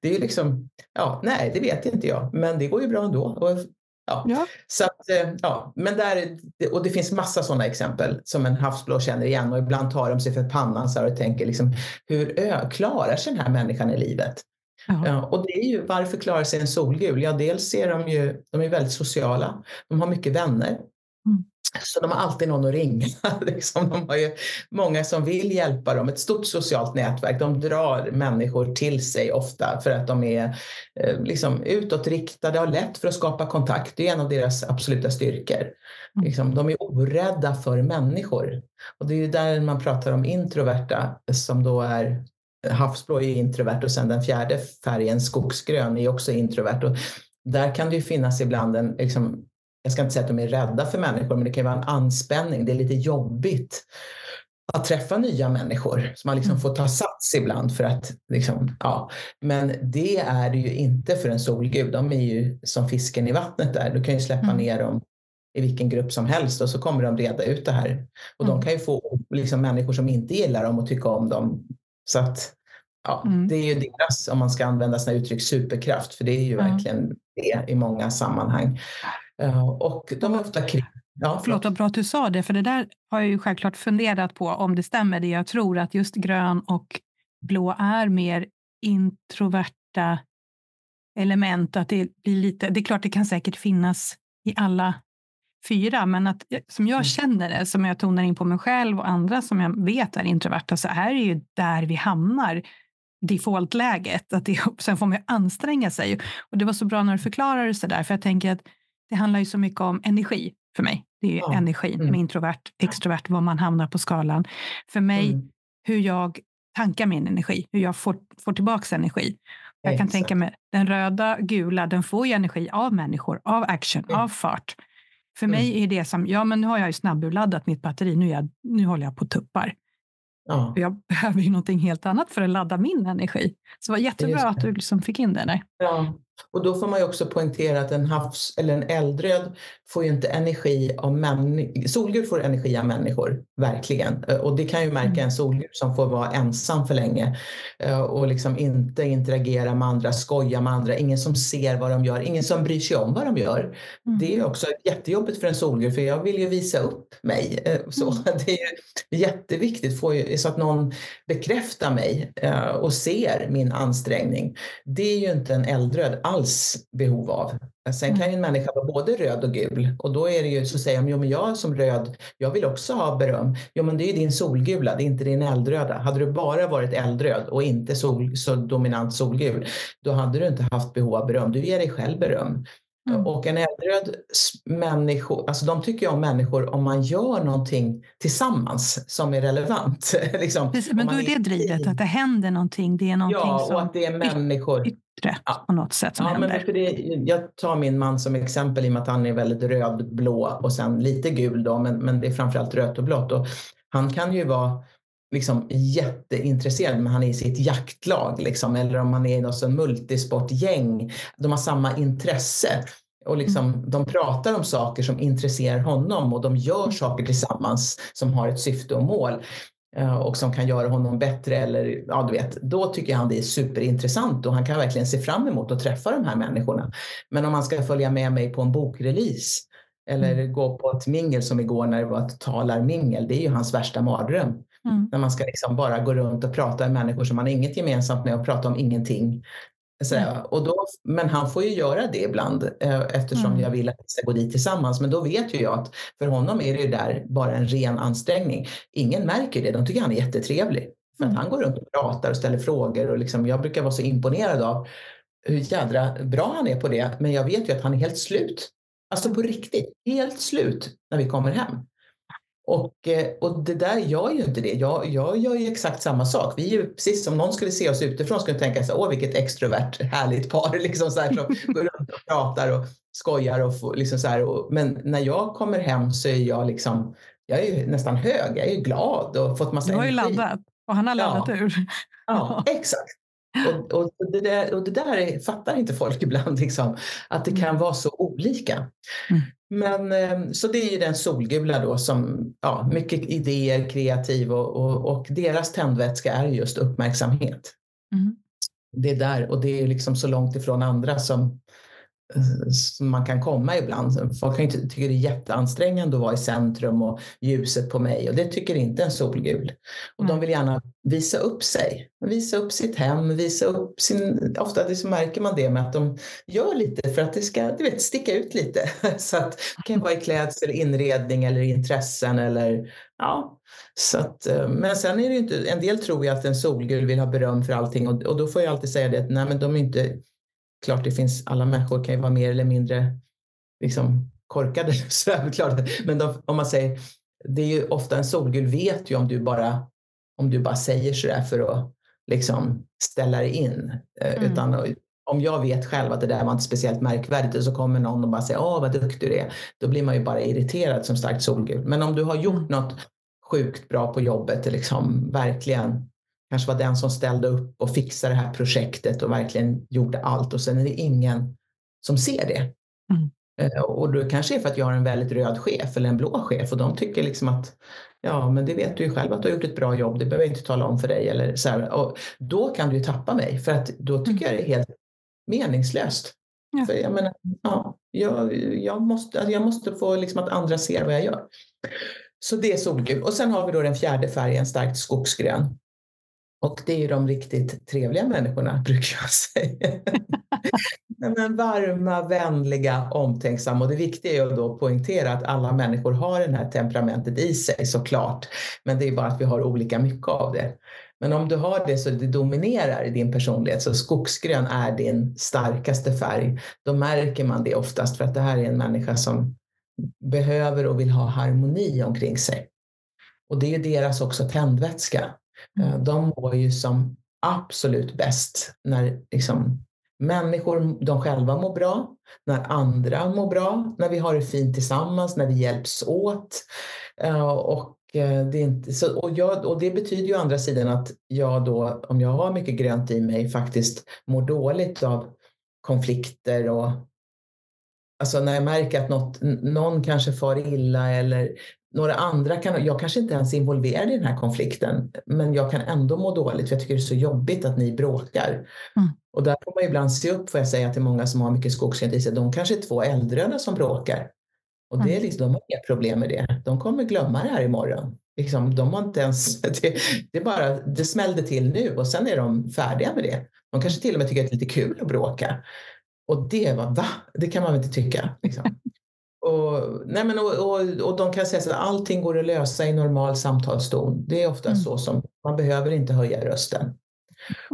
Det är liksom, ja, nej, det vet inte jag. Men det går ju bra ändå. Och Ja. ja. Så att, eh, ja. Men där, och det finns massa sådana exempel som en havsblå känner igen och ibland tar de sig för pannan så och tänker liksom, hur ö, klarar sig den här människan i livet? Ja, och det är ju, varför klarar sig en solgul? Ja, dels ser de ju, de är väldigt sociala, de har mycket vänner. Mm. Så de har alltid någon att ringa. Liksom. De har ju många som vill hjälpa dem, ett stort socialt nätverk. De drar människor till sig ofta för att de är eh, liksom, utåtriktade, har lätt för att skapa kontakt. Det är en av deras absoluta styrkor. Mm. Liksom, de är orädda för människor. Och det är ju där man pratar om introverta som då är havsblå är introvert och sen den fjärde färgen, skogsgrön, är också introvert. Och där kan det ju finnas ibland en liksom, jag ska inte säga att de är rädda för människor, men det kan vara en anspänning. Det är lite jobbigt att träffa nya människor som man liksom mm. får ta sats ibland för att liksom, ja. Men det är det ju inte för en solgud. De är ju som fisken i vattnet där. Du kan ju släppa mm. ner dem i vilken grupp som helst och så kommer de reda ut det här. Och mm. de kan ju få liksom, människor som inte gillar dem och tycka om dem. Så att ja, mm. det är ju deras, om man ska använda sina uttryck, superkraft, för det är ju verkligen det i många sammanhang. Uh, och de är ofta Ja, förlåt, vad bra att du sa det, för det där har jag ju självklart funderat på om det stämmer det jag tror att just grön och blå är mer introverta element. Att det, blir lite, det är klart det kan säkert finnas i alla fyra, men att, som jag mm. känner det, som jag tonar in på mig själv och andra som jag vet är introverta, så är det ju där vi hamnar defaultläget. Att det, sen får man ju anstränga sig. Och det var så bra när du förklarade det så där, för jag tänker att det handlar ju så mycket om energi för mig. Det är ja. energin mm. med introvert, extrovert, var man hamnar på skalan. För mig, mm. hur jag tankar min energi, hur jag får, får tillbaka energi. Jag Exakt. kan tänka mig, den röda, gula, den får ju energi av människor, av action, mm. av fart. För mig mm. är det som, ja men nu har jag ju snabburladdat mitt batteri, nu, jag, nu håller jag på tuppar. Ja. Jag behöver ju någonting helt annat för att ladda min energi. Så det var jättebra att du liksom fick in det där. Ja, och då får man ju också poängtera att en havs eller en eldröd får ju inte energi av människor. Solgul får energi av människor, verkligen. Eh, och det kan ju märka mm. en solgul som får vara ensam för länge eh, och liksom inte interagera med andra, skoja med andra, ingen som ser vad de gör, ingen som bryr sig om vad de gör. Mm. Det är också jättejobbigt för en solgul för jag vill ju visa upp mig. Eh, så mm. det är ju jätteviktigt så att någon bekräftar mig och ser min ansträngning. Det är ju inte en eldröd alls behov av. Sen kan ju en människa vara både röd och gul och då är det ju så säger de, jo men jag som röd, jag vill också ha beröm. Jo men det är ju din solgula, det är inte din eldröda. Hade du bara varit eldröd och inte sol, så dominant solgul, då hade du inte haft behov av beröm. Du ger dig själv beröm. Mm. Och en eldröd människa, alltså de tycker om människor om man gör någonting tillsammans som är relevant. liksom, Precis, men då är det drivet, att det händer någonting. Det är någonting ja, som och att det är människor yttre ja. på något sätt som ja, händer. Men för det, jag tar min man som exempel i och med att han är väldigt rödblå och sen lite gul då, men, men det är framförallt rött och blått. Och han kan ju vara liksom jätteintresserad, men han är i sitt jaktlag liksom, eller om han är i något multisportgäng. De har samma intresse. Och liksom, mm. De pratar om saker som intresserar honom och de gör saker tillsammans som har ett syfte och mål. Eh, och som kan göra honom bättre eller ja, du vet, då tycker han det är superintressant och han kan verkligen se fram emot att träffa de här människorna. Men om man ska följa med mig på en bokrelease eller mm. gå på ett mingel som igår när det var ett talarmingel, det är ju hans värsta mardröm. Mm. När man ska liksom bara gå runt och prata med människor som man har inget gemensamt med och prata om ingenting. Mm. Och då, men han får ju göra det ibland eh, eftersom mm. jag vill att vi ska gå dit tillsammans. Men då vet ju jag att för honom är det ju där bara en ren ansträngning. Ingen märker det, de tycker han är jättetrevlig. För att mm. han går runt och pratar och ställer frågor och liksom, jag brukar vara så imponerad av hur jädra bra han är på det. Men jag vet ju att han är helt slut. Alltså på riktigt, helt slut när vi kommer hem. Och, eh, och det där gör ju inte det. Jag, jag gör ju exakt samma sak. Vi är ju precis om någon skulle se oss utifrån skulle tänka så åh vilket extrovert härligt par liksom så här, som går runt och pratar och skojar. Och, liksom så här, och, men när jag kommer hem så är jag liksom, jag är ju nästan hög, jag är ju glad och fått massa Du har ju laddat och han har laddat ja. ur. Ja, exakt. Och, och, det där, och det där fattar inte folk ibland, liksom, att det kan mm. vara så olika. Mm. Men, ehm, så det är ju den solgula då som, ja, mycket idéer, kreativ och, och, och deras tändvätska är just uppmärksamhet. Mm. Det är där och det är liksom så långt ifrån andra som, som man kan komma ibland. Folk kan ju tycka det är jätteansträngande att vara i centrum och ljuset på mig och det tycker inte en solgul. Och mm. de vill gärna visa upp sig, visa upp sitt hem, visa upp sin... Ofta så märker man det med att de gör lite för att det ska du vet, sticka ut lite. Så att det kan vara i klädsel, inredning eller intressen eller ja. Så att, eh, men sen är det ju inte, en del tror ju att en solgul vill ha beröm för allting och, och då får jag alltid säga det att nej men de är inte klart det finns, alla människor kan ju vara mer eller mindre liksom, korkade. Så klart. Men de, om man säger, det är ju ofta en solgul vet ju om du bara, om du bara säger sådär för att liksom ställa dig in. Eh, mm. Utan om jag vet själv att det där var inte speciellt märkvärdigt och så kommer någon och bara säger åh vad duktig du är. Då blir man ju bara irriterad som starkt solgul. Men om du har gjort mm. något sjukt bra på jobbet, liksom verkligen kanske var den som ställde upp och fixade det här projektet och verkligen gjorde allt och sen är det ingen som ser det. Mm. Eh, och det kanske är för att jag har en väldigt röd chef eller en blå chef och de tycker liksom att ja, men det vet du ju själv att du har gjort ett bra jobb, det behöver jag inte tala om för dig. Eller så här. Och då kan du ju tappa mig för att då tycker mm. jag det är helt meningslöst. Ja. För jag menar, ja, jag, jag, måste, jag måste få liksom att andra ser vad jag gör. Så det är solgul. Och sen har vi då den fjärde färgen, starkt skogsgrön. Och det är ju de riktigt trevliga människorna, brukar jag säga. Men varma, vänliga, omtänksamma. Och det viktiga är ju då att poängtera att alla människor har det här temperamentet i sig såklart. Men det är bara att vi har olika mycket av det. Men om du har det så det dominerar i din personlighet, så skogsgrön är din starkaste färg, då märker man det oftast för att det här är en människa som behöver och vill ha harmoni omkring sig. Och det är deras också tändvätska. Mm. Eh, de mår ju som absolut bäst när liksom, människor, de själva mår bra, när andra mår bra, när vi har det fint tillsammans, när vi hjälps åt. Eh, och eh, det, inte, så, och, jag, och det betyder ju å andra sidan att jag då, om jag har mycket grönt i mig, faktiskt mår dåligt av konflikter och Alltså när jag märker att något, någon kanske far illa eller några andra kan, jag kanske inte ens är involverad i den här konflikten, men jag kan ändå må dåligt för jag tycker det är så jobbigt att ni bråkar. Mm. Och där får man ibland se upp får jag säga till många som har mycket skogsrent i sig. De kanske är två äldröda som bråkar. Och det är mm. liksom, de har inga problem med det. De kommer glömma det här imorgon. Liksom, de har inte ens, det, det, bara, det smällde till nu och sen är de färdiga med det. De kanske till och med tycker att det är lite kul att bråka. Och det var, va? Det kan man väl inte tycka. Liksom. Och, nej men, och, och, och de kan säga att allting går att lösa i normal samtalston. Det är ofta mm. så som man behöver inte höja rösten.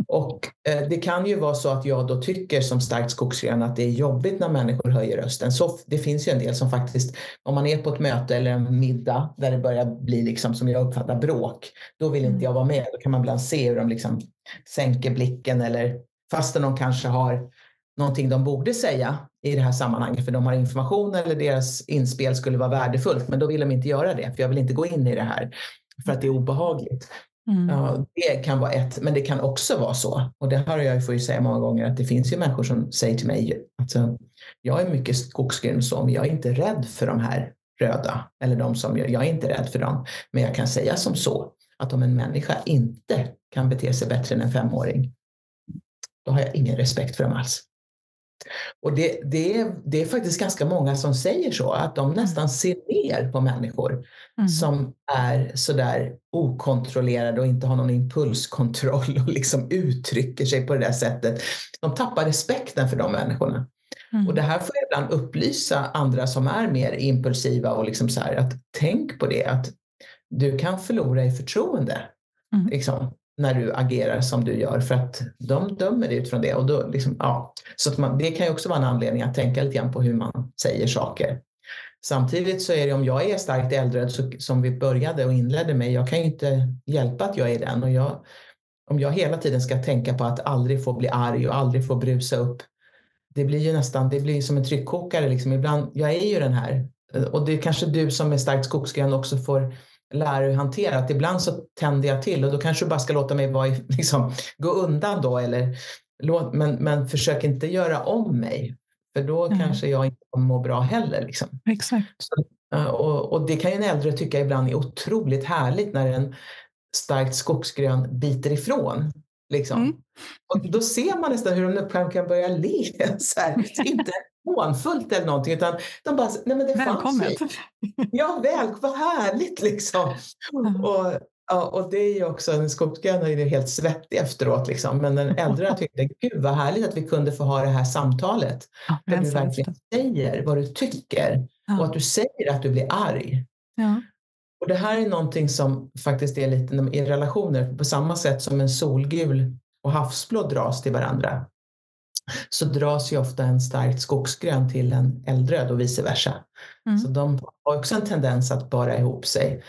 Och eh, det kan ju vara så att jag då tycker som starkt skogsgren att det är jobbigt när människor höjer rösten. Så det finns ju en del som faktiskt, om man är på ett möte eller en middag där det börjar bli liksom som jag uppfattar bråk, då vill inte mm. jag vara med. Då kan man ibland se hur de liksom sänker blicken eller fastän de kanske har någonting de borde säga i det här sammanhanget för de har information eller deras inspel skulle vara värdefullt men då vill de inte göra det för jag vill inte gå in i det här för att det är obehagligt. Mm. Ja, det kan vara ett, men det kan också vara så och det har jag får ju säga många gånger att det finns ju människor som säger till mig att jag är mycket skogsgrön men jag är inte rädd för de här röda eller de som jag, jag är inte rädd för dem. Men jag kan säga som så att om en människa inte kan bete sig bättre än en femåring, då har jag ingen respekt för dem alls. Och det, det, är, det är faktiskt ganska många som säger så, att de mm. nästan ser ner på människor mm. som är sådär okontrollerade och inte har någon impulskontroll och liksom uttrycker sig på det där sättet. De tappar respekten för de människorna. Mm. Och det här får jag ibland upplysa andra som är mer impulsiva och liksom så här, att tänk på det, att du kan förlora i förtroende. Mm. Liksom när du agerar som du gör för att de dömer dig utifrån det. Och då liksom, ja. Så att man, det kan ju också vara en anledning att tänka lite grann på hur man säger saker. Samtidigt så är det om jag är starkt äldre så, som vi började och inledde med, jag kan ju inte hjälpa att jag är den. Och jag, om jag hela tiden ska tänka på att aldrig få bli arg och aldrig få brusa upp, det blir ju nästan, det blir som en tryckkokare. Liksom. Ibland, jag är ju den här. Och det är kanske du som är starkt skogsgrön också får lära dig hantera. Att ibland så tänder jag till och då kanske du bara ska låta mig vara, liksom, gå undan då. Eller, men, men försök inte göra om mig. För då mm. kanske jag inte kommer må bra heller. Liksom. Exakt. Så, och, och, det kan ju en äldre tycka ibland är otroligt härligt när en starkt skogsgrön biter ifrån. Liksom. Mm. Och då ser man nästan hur de kan börja le. Så här. Inte hånfullt eller någonting utan de bara, nej men det Välkommet. fanns Ja, väl, vad härligt liksom. Mm. Och, ja, och det är ju också, den skogsgröna är ju helt svettig efteråt liksom. Men den äldre tyckte, gud vad härligt att vi kunde få ha det här samtalet. Ja, där du verkligen säger vad du tycker ja. och att du säger att du blir arg. Ja. Och det här är någonting som faktiskt är lite i relationer på samma sätt som en solgul och havsblå dras till varandra så dras ju ofta en starkt skogsgrön till en eldröd och vice versa. Mm. Så de har också en tendens att bara ihop sig,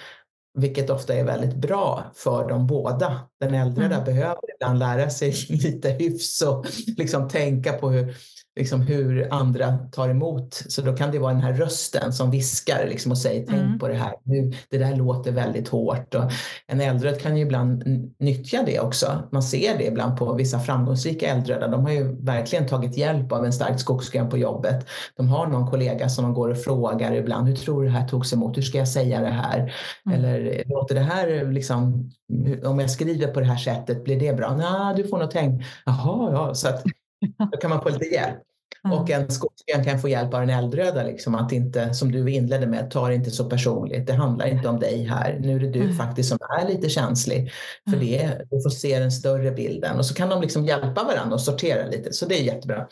vilket ofta är väldigt bra för dem båda. Den eldröda mm. behöver ibland lära sig lite hyfs och liksom tänka på hur liksom hur andra tar emot. Så då kan det vara den här rösten som viskar liksom och säger tänk mm. på det här, nu, det där låter väldigt hårt. Och en äldröd kan ju ibland nyttja det också. Man ser det ibland på vissa framgångsrika äldröda. De har ju verkligen tagit hjälp av en stark skogsgren på jobbet. De har någon kollega som de går och frågar ibland, hur tror du det här togs emot? Hur ska jag säga det här? Mm. Eller låter det här liksom, om jag skriver på det här sättet, blir det bra? Nej, du får nog tänka, jaha, ja. Så att, då kan man få lite hjälp. Och en skogsgren kan få hjälp av en eldröda, liksom, att inte, som du inledde med, ta det inte så personligt. Det handlar inte om dig här. Nu är det du mm. faktiskt som är lite känslig för mm. det. Du får se den större bilden och så kan de liksom hjälpa varandra och sortera lite. Så det är jättebra.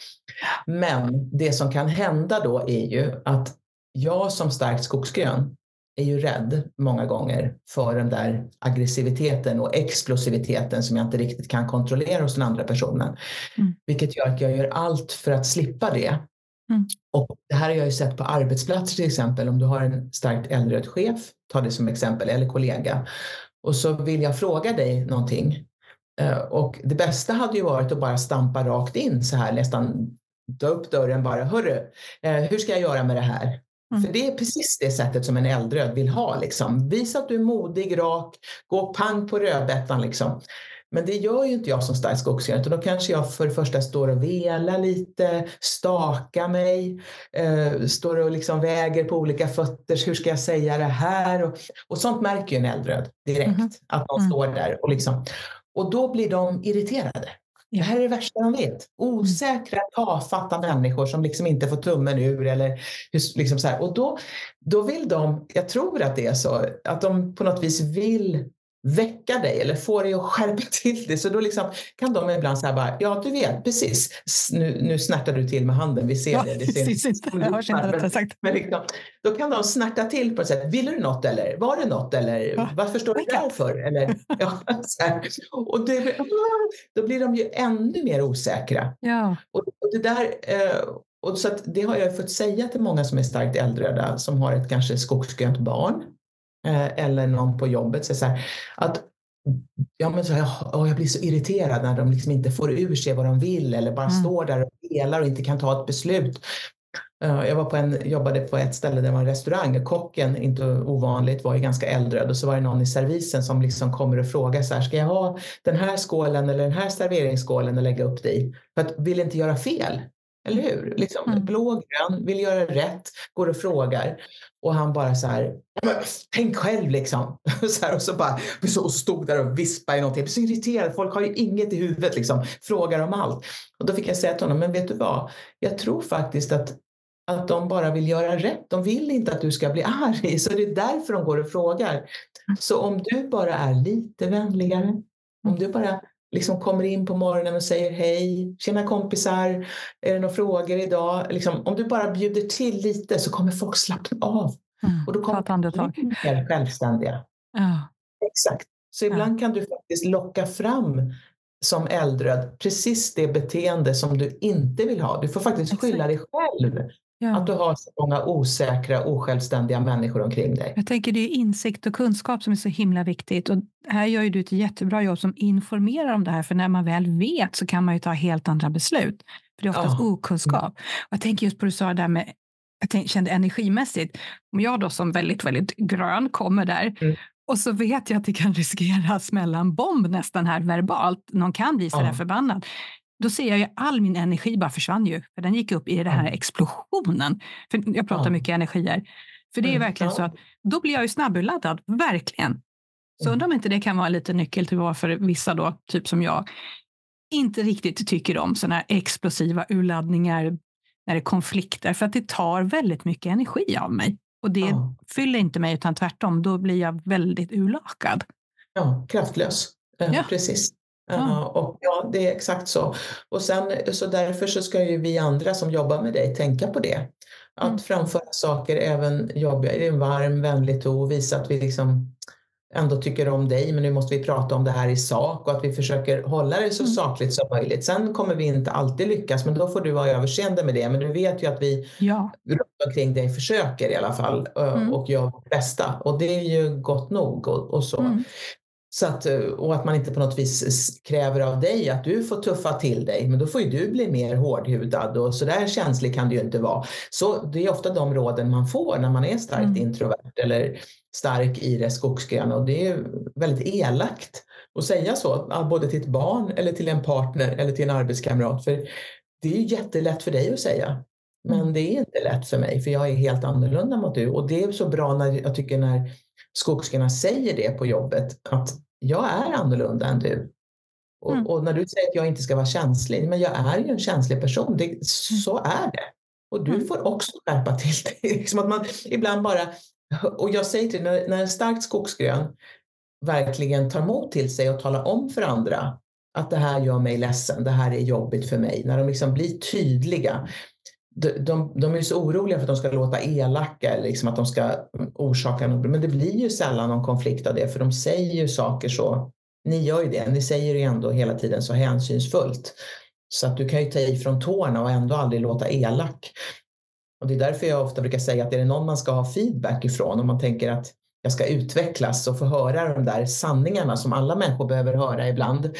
Men det som kan hända då är ju att jag som starkt skogsgrön är ju rädd många gånger för den där aggressiviteten och explosiviteten som jag inte riktigt kan kontrollera hos den andra personen. Mm. Vilket gör att jag gör allt för att slippa det. Mm. Och det här har jag ju sett på arbetsplatser till exempel. Om du har en starkt äldre chef, ta det som exempel, eller kollega. Och så vill jag fråga dig någonting. Eh, och det bästa hade ju varit att bara stampa rakt in så här nästan dra upp dörren bara. Hörru, eh, hur ska jag göra med det här? Mm. För det är precis det sättet som en äldröd vill ha. Liksom. Visa att du är modig, rak, gå pang på rödbetan. Liksom. Men det gör ju inte jag som stark skogsägare, utan då kanske jag för det första står och velar lite, stakar mig, eh, står och liksom väger på olika fötter. Hur ska jag säga det här? Och, och sånt märker ju en äldröd direkt, mm. att de mm. står där. Och, liksom, och då blir de irriterade. Det här är det värsta de vet. Osäkra, tafatta människor som liksom inte får tummen ur. Eller liksom så här. Och då, då vill de, jag tror att det är så, att de på något vis vill väcka dig eller få dig att skärpa till dig. Så då liksom kan de ibland säga bara, ja du vet, precis, nu, nu snärtar du till med handen, vi ser ja, det. det ser precis, jag hörs inte sagt. Men liksom, då kan de snärta till på ett sätt, vill du något eller var det något eller ja. varför står du där för? Eller, ja, och det, då blir de ju ännu mer osäkra. Ja. Och, och det där, eh, och så det har jag fått säga till många som är starkt äldröda som har ett kanske skogsgrönt barn eller någon på jobbet säger så här, att Ja, men så här, oh, jag blir så irriterad när de liksom inte får ur sig vad de vill eller bara mm. står där och delar och inte kan ta ett beslut. Uh, jag var på en, jobbade på ett ställe där det var en restaurang. Kocken, inte ovanligt, var ju ganska äldre och så var det någon i servisen som liksom kommer och frågar så här, ska jag ha den här skålen eller den här serveringsskålen och lägga upp det i? För att vill inte göra fel. Eller hur? Liksom, mm. Blå, grön, vill göra rätt, går och frågar. Och han bara så här, tänk själv liksom. så här, och så bara och stod där och vispade i någonting. Jag blev så irriterad, folk har ju inget i huvudet liksom. Frågar om allt. Och då fick jag säga till honom, men vet du vad? Jag tror faktiskt att att de bara vill göra rätt. De vill inte att du ska bli arg, så det är därför de går och frågar. Så om du bara är lite vänligare, om du bara liksom kommer in på morgonen och säger hej, tjena kompisar, är det några frågor idag? Liksom, om du bara bjuder till lite så kommer folk slappna av. Mm, och då kommer de mer självständiga. Ja. Exakt. Så ibland ja. kan du faktiskt locka fram som äldröd precis det beteende som du inte vill ha. Du får faktiskt skylla dig själv Ja. Att du har så många osäkra, osjälvständiga människor omkring dig. Jag tänker det är insikt och kunskap som är så himla viktigt. Och här gör ju du ett jättebra jobb som informerar om det här. För när man väl vet så kan man ju ta helt andra beslut. För det är oftast ja. okunskap. Och jag tänker just på det du sa där med jag kände energimässigt. Om jag då som väldigt, väldigt grön kommer där mm. och så vet jag att det kan riskera att smälla en bomb nästan här verbalt. Någon kan bli så där ja. förbannad då ser jag ju all min energi bara försvann ju. För den gick upp i den här explosionen. För jag pratar mycket energier. För det är mm, verkligen så att då blir jag ju snabbladdad, verkligen. Så mm. undrar om inte det kan vara lite nyckel till varför vissa då, typ som jag, inte riktigt tycker om sådana här explosiva urladdningar när det är konflikter. För att det tar väldigt mycket energi av mig. Och det ja. fyller inte mig, utan tvärtom, då blir jag väldigt urlakad. Ja, kraftlös. Eh, ja. Precis. Uh, och ja, det är exakt så. Och sen, så därför så ska ju vi andra som jobbar med dig tänka på det. Att mm. framföra saker även jobbiga i en varm, vänlig ton och visa att vi liksom ändå tycker om dig, men nu måste vi prata om det här i sak och att vi försöker hålla det så mm. sakligt som möjligt. Sen kommer vi inte alltid lyckas, men då får du vara överseende med det. Men du vet ju att vi ja. runt omkring dig försöker i alla fall mm. och gör vårt bästa och det är ju gott nog och, och så. Mm. Så att, eh, och att man inte på något vis kräver av dig att du får tuffa till dig, men då får ju du bli mer hårdhudad och så där känslig kan du ju inte vara. Så det är ofta de råden man får när man är starkt mm. introvert eller stark i det skogsgröna och det är väldigt elakt att säga så, både till ett barn eller till en partner eller till en arbetskamrat. För det är ju jättelätt för dig att säga. Men mm. det är inte lätt för mig för jag är helt annorlunda mot du och det är så bra när jag tycker när skogsarna säger det på jobbet att jag är annorlunda än du. Och, mm. och, när du säger att jag inte ska vara känslig, men jag är ju en känslig person, det, så mm. är det. Och du mm. får också skärpa till dig. Liksom att man ibland bara, och jag säger till när, när en starkt skogsgrön verkligen tar emot till sig och talar om för andra att det här gör mig ledsen, det här är jobbigt för mig. När de liksom blir tydliga. De, de, de är så oroliga för att de ska låta elaka, liksom att de ska orsaka något. Men det blir ju sällan någon konflikt av det, för de säger ju saker så. Ni gör ju det, ni säger det ändå hela tiden så hänsynsfullt. Så att du kan ju ta i från tårna och ändå aldrig låta elak. Och det är därför jag ofta brukar säga att är det någon man ska ha feedback ifrån, om man tänker att jag ska utvecklas och få höra de där sanningarna som alla människor behöver höra ibland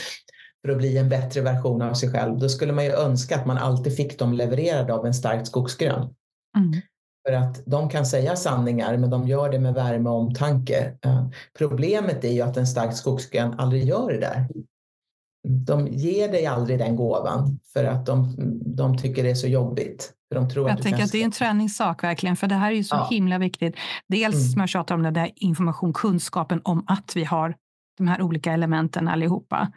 för att bli en bättre version av sig själv. Då skulle man ju önska att man alltid fick dem levererade av en starkt skogsgrön. Mm. För att de kan säga sanningar, men de gör det med värme och omtanke. Problemet är ju att en starkt skogsgrön aldrig gör det där. De ger dig aldrig den gåvan för att de, de tycker det är så jobbigt. För de tror jag att tänker att det är en träningssak verkligen, för det här är ju så ja. himla viktigt. Dels mm. som jag tjatar om det där information, kunskapen om att vi har de här olika elementen allihopa.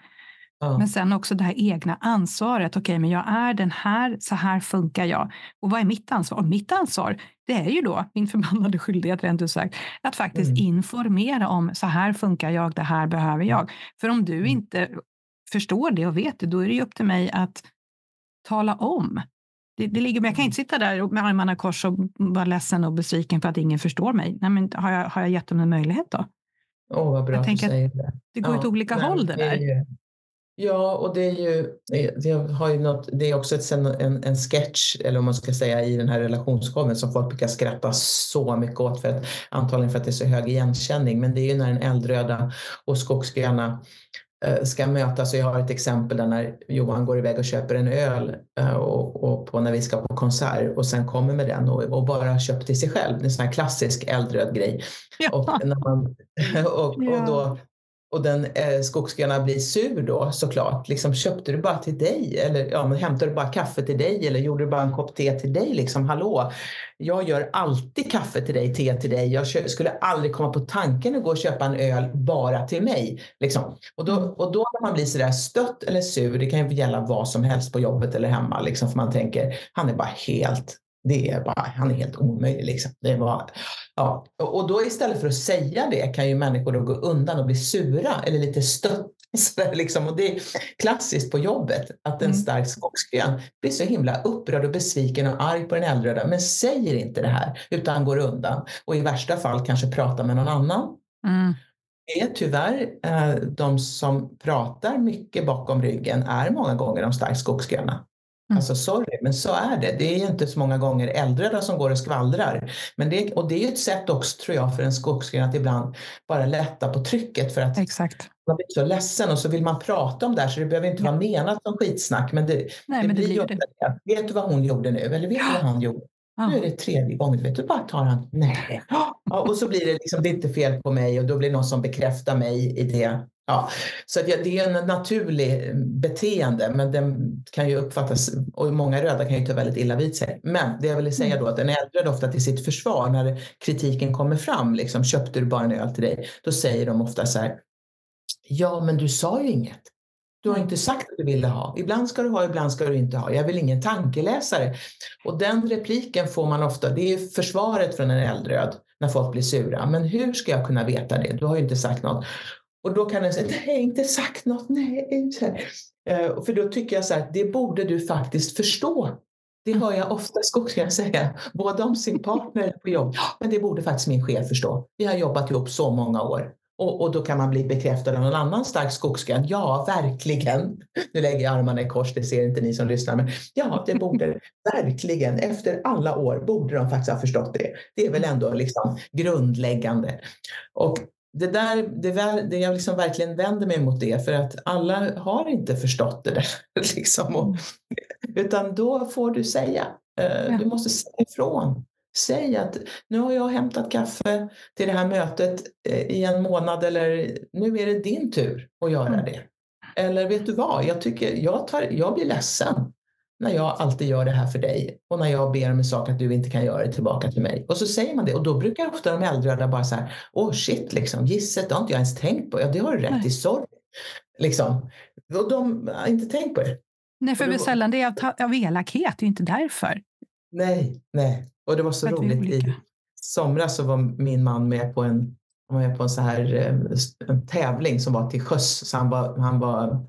Ja. Men sen också det här egna ansvaret. Okej, okay, men jag är den här, så här funkar jag. Och vad är mitt ansvar? Mitt ansvar, det är ju då min förbannade skyldighet, rent ut sagt, att faktiskt mm. informera om så här funkar jag, det här behöver jag. För om du mm. inte förstår det och vet det, då är det ju upp till mig att tala om. Det, det ligger, men jag kan inte sitta där med armarna i kors och vara ledsen och besviken för att ingen förstår mig. Nej, men har, jag, har jag gett dem en möjlighet då? Åh, oh, vad bra jag att du säger det. Går ja, åt olika nej, håll det där. Det Ja, och det är ju, det har ju något, det är också ett, en, en sketch, eller om man ska säga, i den här relationsformen som folk brukar skratta så mycket åt, för att, antagligen för att det är så hög igenkänning. Men det är ju när en eldröda och skogsgröna Eh, ska mötas. Jag har ett exempel där när Johan går iväg och köper en öl eh, och, och på när vi ska på konsert och sen kommer med den och, och bara köpt till sig själv. Det är en sån här klassisk eldröd grej. Ja. Och, när man, och, och då och den eh, skogsgröna blir sur då såklart. Liksom, köpte du bara till dig? Eller ja, men hämtade du bara kaffe till dig? Eller gjorde du bara en kopp te till dig? Liksom, hallå, jag gör alltid kaffe till dig, te till dig. Jag skulle aldrig komma på tanken att gå och köpa en öl bara till mig. Liksom. Och, då, mm. och då när man blir sådär stött eller sur, det kan ju gälla vad som helst på jobbet eller hemma, liksom, för man tänker han är bara helt det är bara, han är helt omöjlig. Liksom. Det var, ja. Och då istället för att säga det kan ju människor då gå undan och bli sura eller lite stötta. Liksom. Och det är klassiskt på jobbet att en mm. stark skogsgrön blir så himla upprörd och besviken och arg på den äldre men säger inte det här utan går undan och i värsta fall kanske pratar med någon annan. Mm. Det är tyvärr eh, de som pratar mycket bakom ryggen är många gånger de starkt skogsgröna. Mm. Alltså sorry, men så är det. Det är inte så många gånger äldre som går och skvallrar. Men det, och det är ett sätt också, tror jag, för en skogsgren att ibland bara lätta på trycket för att Exakt. man blir så ledsen och så vill man prata om det här så det behöver inte vara menat som skitsnack. Men det, Nej, det men blir det. det. Vet du vad hon gjorde nu? Eller vet du vad han gjorde? Ja. Nu är det tredje gången. Vet du, bara tar han. Nej. Ja, och så blir det liksom, det är inte fel på mig och då blir det någon som bekräftar mig i det. Ja, så det är en naturlig beteende, men den kan ju uppfattas, och många röda kan ju ta väldigt illa vid sig. Men det jag vill säga då att en äldre ofta till sitt försvar när kritiken kommer fram, liksom köpte du bara en öl till dig, då säger de ofta så här, ja men du sa ju inget. Du har inte sagt att du ville ha. Ibland ska du ha, ibland ska du inte ha. Jag vill ingen tankeläsare. Och den repliken får man ofta, det är försvaret från en eldröd när folk blir sura. Men hur ska jag kunna veta det? Du har ju inte sagt något. Och då kan den säga, nej, inte sagt något, nej. Uh, för då tycker jag så här, det borde du faktiskt förstå. Det hör jag ofta skogsägare säga, både om sin partner på jobb, men det borde faktiskt min chef förstå. Vi har jobbat ihop så många år. Och, och, då kan man bli bekräftad av någon annan stark skogsgren. Ja, verkligen. Nu lägger jag armarna i kors, det ser inte ni som lyssnar. Men ja, det borde verkligen, efter alla år, borde de faktiskt ha förstått det. Det är väl ändå liksom grundläggande. Och det där, det, det jag liksom verkligen vänder mig mot det, för att alla har inte förstått det där. Liksom, och, utan då får du säga. Eh. Du måste säga ifrån. Säg att nu har jag hämtat kaffe till det här mötet eh, i en månad eller nu är det din tur att göra det. Eller vet du vad, jag, tycker, jag, tar, jag blir ledsen när jag alltid gör det här för dig och när jag ber om en sak att du inte kan göra det tillbaka till mig. Och så säger man det och då brukar ofta de äldre bara så här, åh oh shit liksom, gisset, det har inte jag ens tänkt på. Ja, det har du rätt i, sorry. Liksom. Och de har inte tänkt på det. Nej, för det var... sällan det är av, av elakhet, det är inte därför. Nej, nej. Och det var så roligt. I somras så var min man med på en, med på en så här eh, en tävling som var till sjöss. Så han var, han var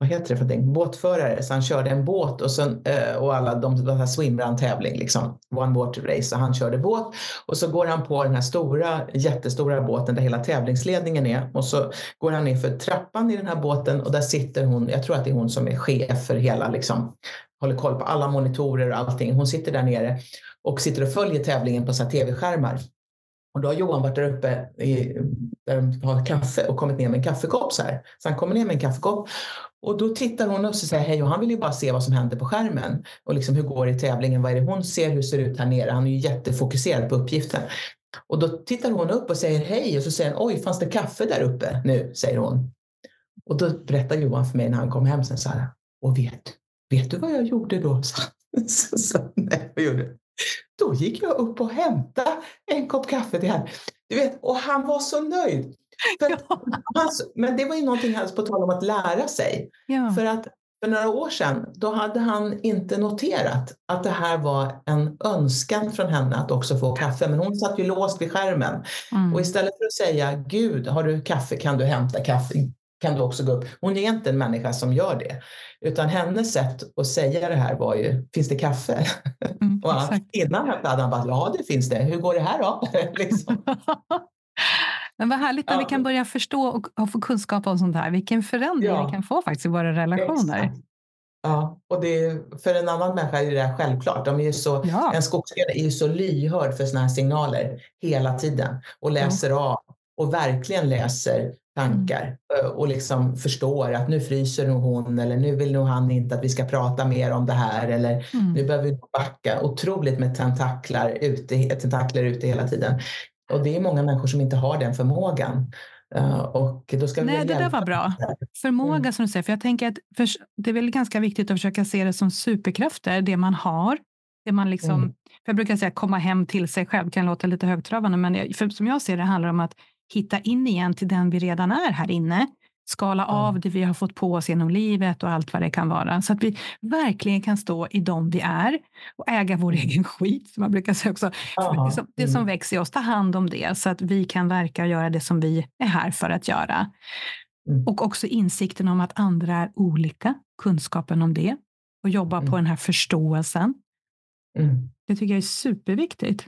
vad heter det för någonting? Båtförare. Så han körde en båt och, sen, eh, och alla de, de var swimrun-tävling, liksom. One water race. Så han körde båt och så går han på den här stora, jättestora båten där hela tävlingsledningen är och så går han ner för trappan i den här båten och där sitter hon, jag tror att det är hon som är chef för hela, liksom, håller koll på alla monitorer och allting. Hon sitter där nere och sitter och följer tävlingen på tv-skärmar. Och då har Johan varit där uppe i, där de har kaffe och kommit ner med en kaffekopp så här. Så han kommer ner med en kaffekopp och då tittar hon upp och säger hej och han vill ju bara se vad som händer på skärmen. Och liksom hur går det i tävlingen? Vad är det hon ser? Hur ser det ut här nere? Han är ju jättefokuserad på uppgiften. Och då tittar hon upp och säger hej och så säger han oj, fanns det kaffe där uppe nu? säger hon. Och då berättar Johan för mig när han kom hem sen så här. Och vet, vet du vad jag gjorde då? Så, så, nej, vad gjorde du? Då gick jag upp och hämtade en kopp kaffe till henne. Du vet, och han var så nöjd. Ja. men det var ju någonting, på tal om att lära sig. Ja. För att för några år sedan, då hade han inte noterat att det här var en önskan från henne att också få kaffe. Men hon satt ju låst vid skärmen. Mm. Och istället för att säga, Gud, har du kaffe? Kan du hämta kaffe? Kan du också gå upp? Hon är inte en människa som gör det. Utan hennes sätt att säga det här var ju, finns det kaffe? Mm, och innan hade han bara, ja det finns det. Hur går det här då? liksom. Men vad härligt när vi kan börja förstå och, få kunskap om sånt här. Vilken förändring ja. vi kan få faktiskt i våra relationer. Exakt. Ja, och det, för en annan människa är det där självklart. De är ju så, ja. En skogsägare är ju så lyhörd för såna här signaler hela tiden och läser ja. av och verkligen läser tankar mm. och liksom förstår att nu fryser nog hon eller nu vill nog han inte att vi ska prata mer om det här eller mm. nu behöver vi backa. Otroligt med tentaklar ute, tentakler ute hela tiden. Och det är många människor som inte har den förmågan. Uh, och då ska Nej, det där var bra. Förmåga mm. som du säger, för jag tänker att för, det är väl ganska viktigt att försöka se det som superkrafter, det man har. Det man liksom, mm. jag brukar säga komma hem till sig själv, kan låta lite högtravande, men jag, som jag ser det handlar om att hitta in igen till den vi redan är här inne skala av det vi har fått på oss genom livet och allt vad det kan vara. Så att vi verkligen kan stå i dem vi är och äga vår mm. egen skit, som man brukar säga också. Det som, det som mm. växer i oss, ta hand om det så att vi kan verka och göra det som vi är här för att göra. Mm. Och också insikten om att andra är olika, kunskapen om det och jobba på den här förståelsen. Det tycker jag är superviktigt.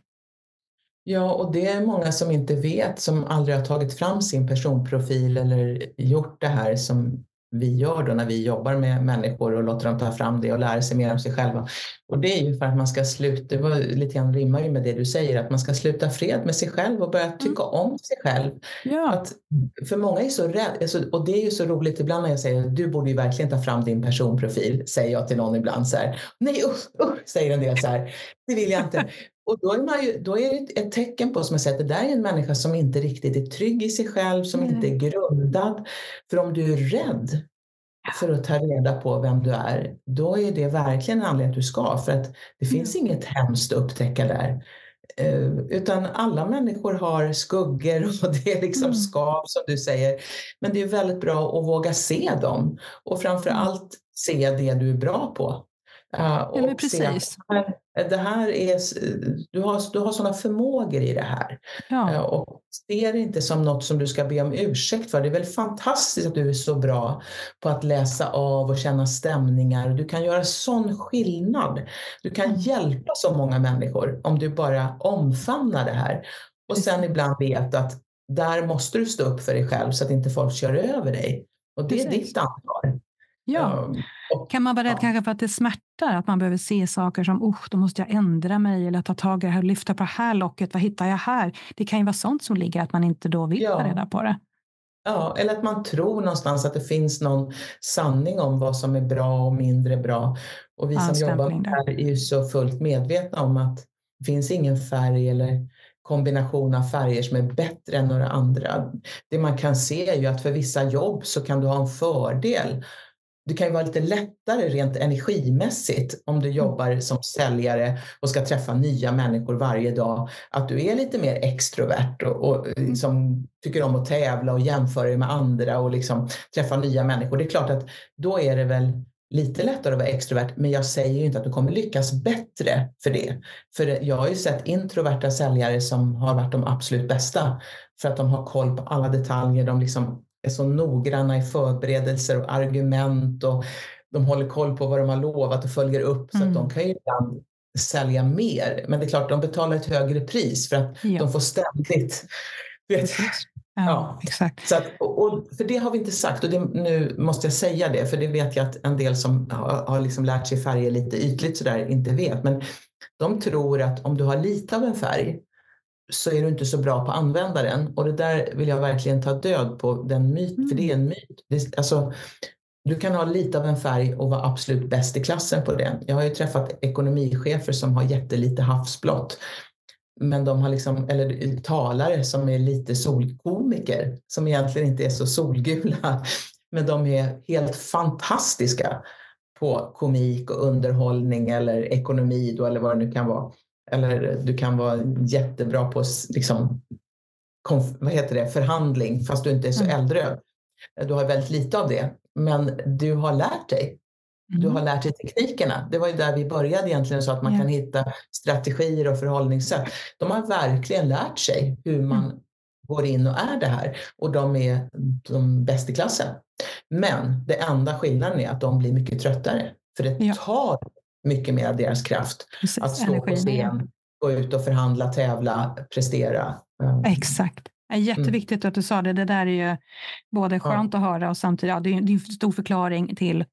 Ja, och det är många som inte vet, som aldrig har tagit fram sin personprofil eller gjort det här som vi gör då när vi jobbar med människor och låter dem ta fram det och lära sig mer om sig själva. Och det är ju för att man ska sluta, det var lite grann rimmar ju med det du säger, att man ska sluta fred med sig själv och börja mm. tycka om sig själv. Ja. Att, för många är så rädda, alltså, och det är ju så roligt ibland när jag säger du borde ju verkligen ta fram din personprofil, säger jag till någon ibland så här. Nej usch, usch säger en del så här. Det vill jag inte. Och då är, man ju, då är det ett tecken på som jag säger, att det där är en människa som inte riktigt är trygg i sig själv, som mm. inte är grundad. För om du är rädd för att ta reda på vem du är, då är det verkligen en anledning att du ska. För att det mm. finns inget hemskt att upptäcka där. Uh, utan alla människor har skuggor och det är liksom mm. skav som du säger. Men det är väldigt bra att våga se dem och framför mm. allt se det du är bra på. Och ja, precis. Se det här är, du, har, du har sådana förmågor i det här. Ja. Eh, och se det inte som något som du ska be om ursäkt för. Det är väl fantastiskt att du är så bra på att läsa av och känna stämningar. Du kan göra sån skillnad. Du kan mm. hjälpa så många människor om du bara omfamnar det här. Och sen ibland vet att där måste du stå upp för dig själv så att inte folk kör över dig. Och det Precis. är ditt ansvar. Ja. Um, Kan man vara rädd ja. kanske för att det smärtar? Att man behöver se saker som oh, då måste jag ändra mig eller ta tag i det här, lyfta på det här locket, vad hittar jag här? Det kan ju vara sånt som ligger att man inte då vill ja. ta reda på det. Ja, eller att man tror någonstans att det finns någon sanning om vad som är bra och mindre bra. Och vi som jobbar här är ju så fullt medvetna om att det finns ingen färg eller kombination av färger som är bättre än några andra. Det man kan se är ju att för vissa jobb så kan du ha en fördel det kan ju vara lite lättare rent energimässigt om du mm. jobbar som säljare och ska träffa nya människor varje dag. Att du är lite mer extrovert och, och liksom tycker om att tävla och jämföra dig med andra och liksom träffa nya människor. Det är klart att då är det väl lite lättare att vara extrovert, men jag säger ju inte att du kommer lyckas bättre för det. För jag har ju sett introverta säljare som har varit de absolut bästa för att de har koll på alla detaljer. De liksom är så noggranna i förberedelser och argument och de håller koll på vad de har lovat och följer upp mm. så att de mm. kan ju ibland sälja mer. Men det är klart, de betalar ett högre pris för att ja. de får ständigt vet, Ja, ja, exakt. Så att, och, för det har vi inte sagt och det, nu måste jag säga det för det vet jag att en del som har, har liksom lärt sig färger lite ytligt sådär inte vet. Men de tror att om du har lite av en färg så är du inte så bra på att använda den. Och det där vill jag verkligen ta död på, den myt, mm. för det är en myt. Det, alltså, du kan ha lite av en färg och vara absolut bäst i klassen på det. Jag har ju träffat ekonomichefer som har jättelite havsblått. Men de har liksom, eller talare som är lite solkomiker, som egentligen inte är så solgula. Men de är helt fantastiska på komik och underhållning eller ekonomi då, eller vad det nu kan vara. Eller du kan vara jättebra på liksom, vad heter det, förhandling fast du inte är så mm. eldröd. Du har väldigt lite av det, men du har lärt dig. Du har mm. lärt dig teknikerna. Det var ju där vi började egentligen, så att man ja. kan hitta strategier och förhållningssätt. De har verkligen lärt sig hur man mm. går in och är det här och de är de bäst i klassen. Men det enda skillnaden är att de blir mycket tröttare. För det tar mycket mer av deras kraft. Precis, att stå på scen, gå ut och förhandla, tävla, prestera. Exakt. Jätteviktigt mm. att du sa det. Det där är ju både skönt ja. att höra och samtidigt, ja, det är en stor förklaring till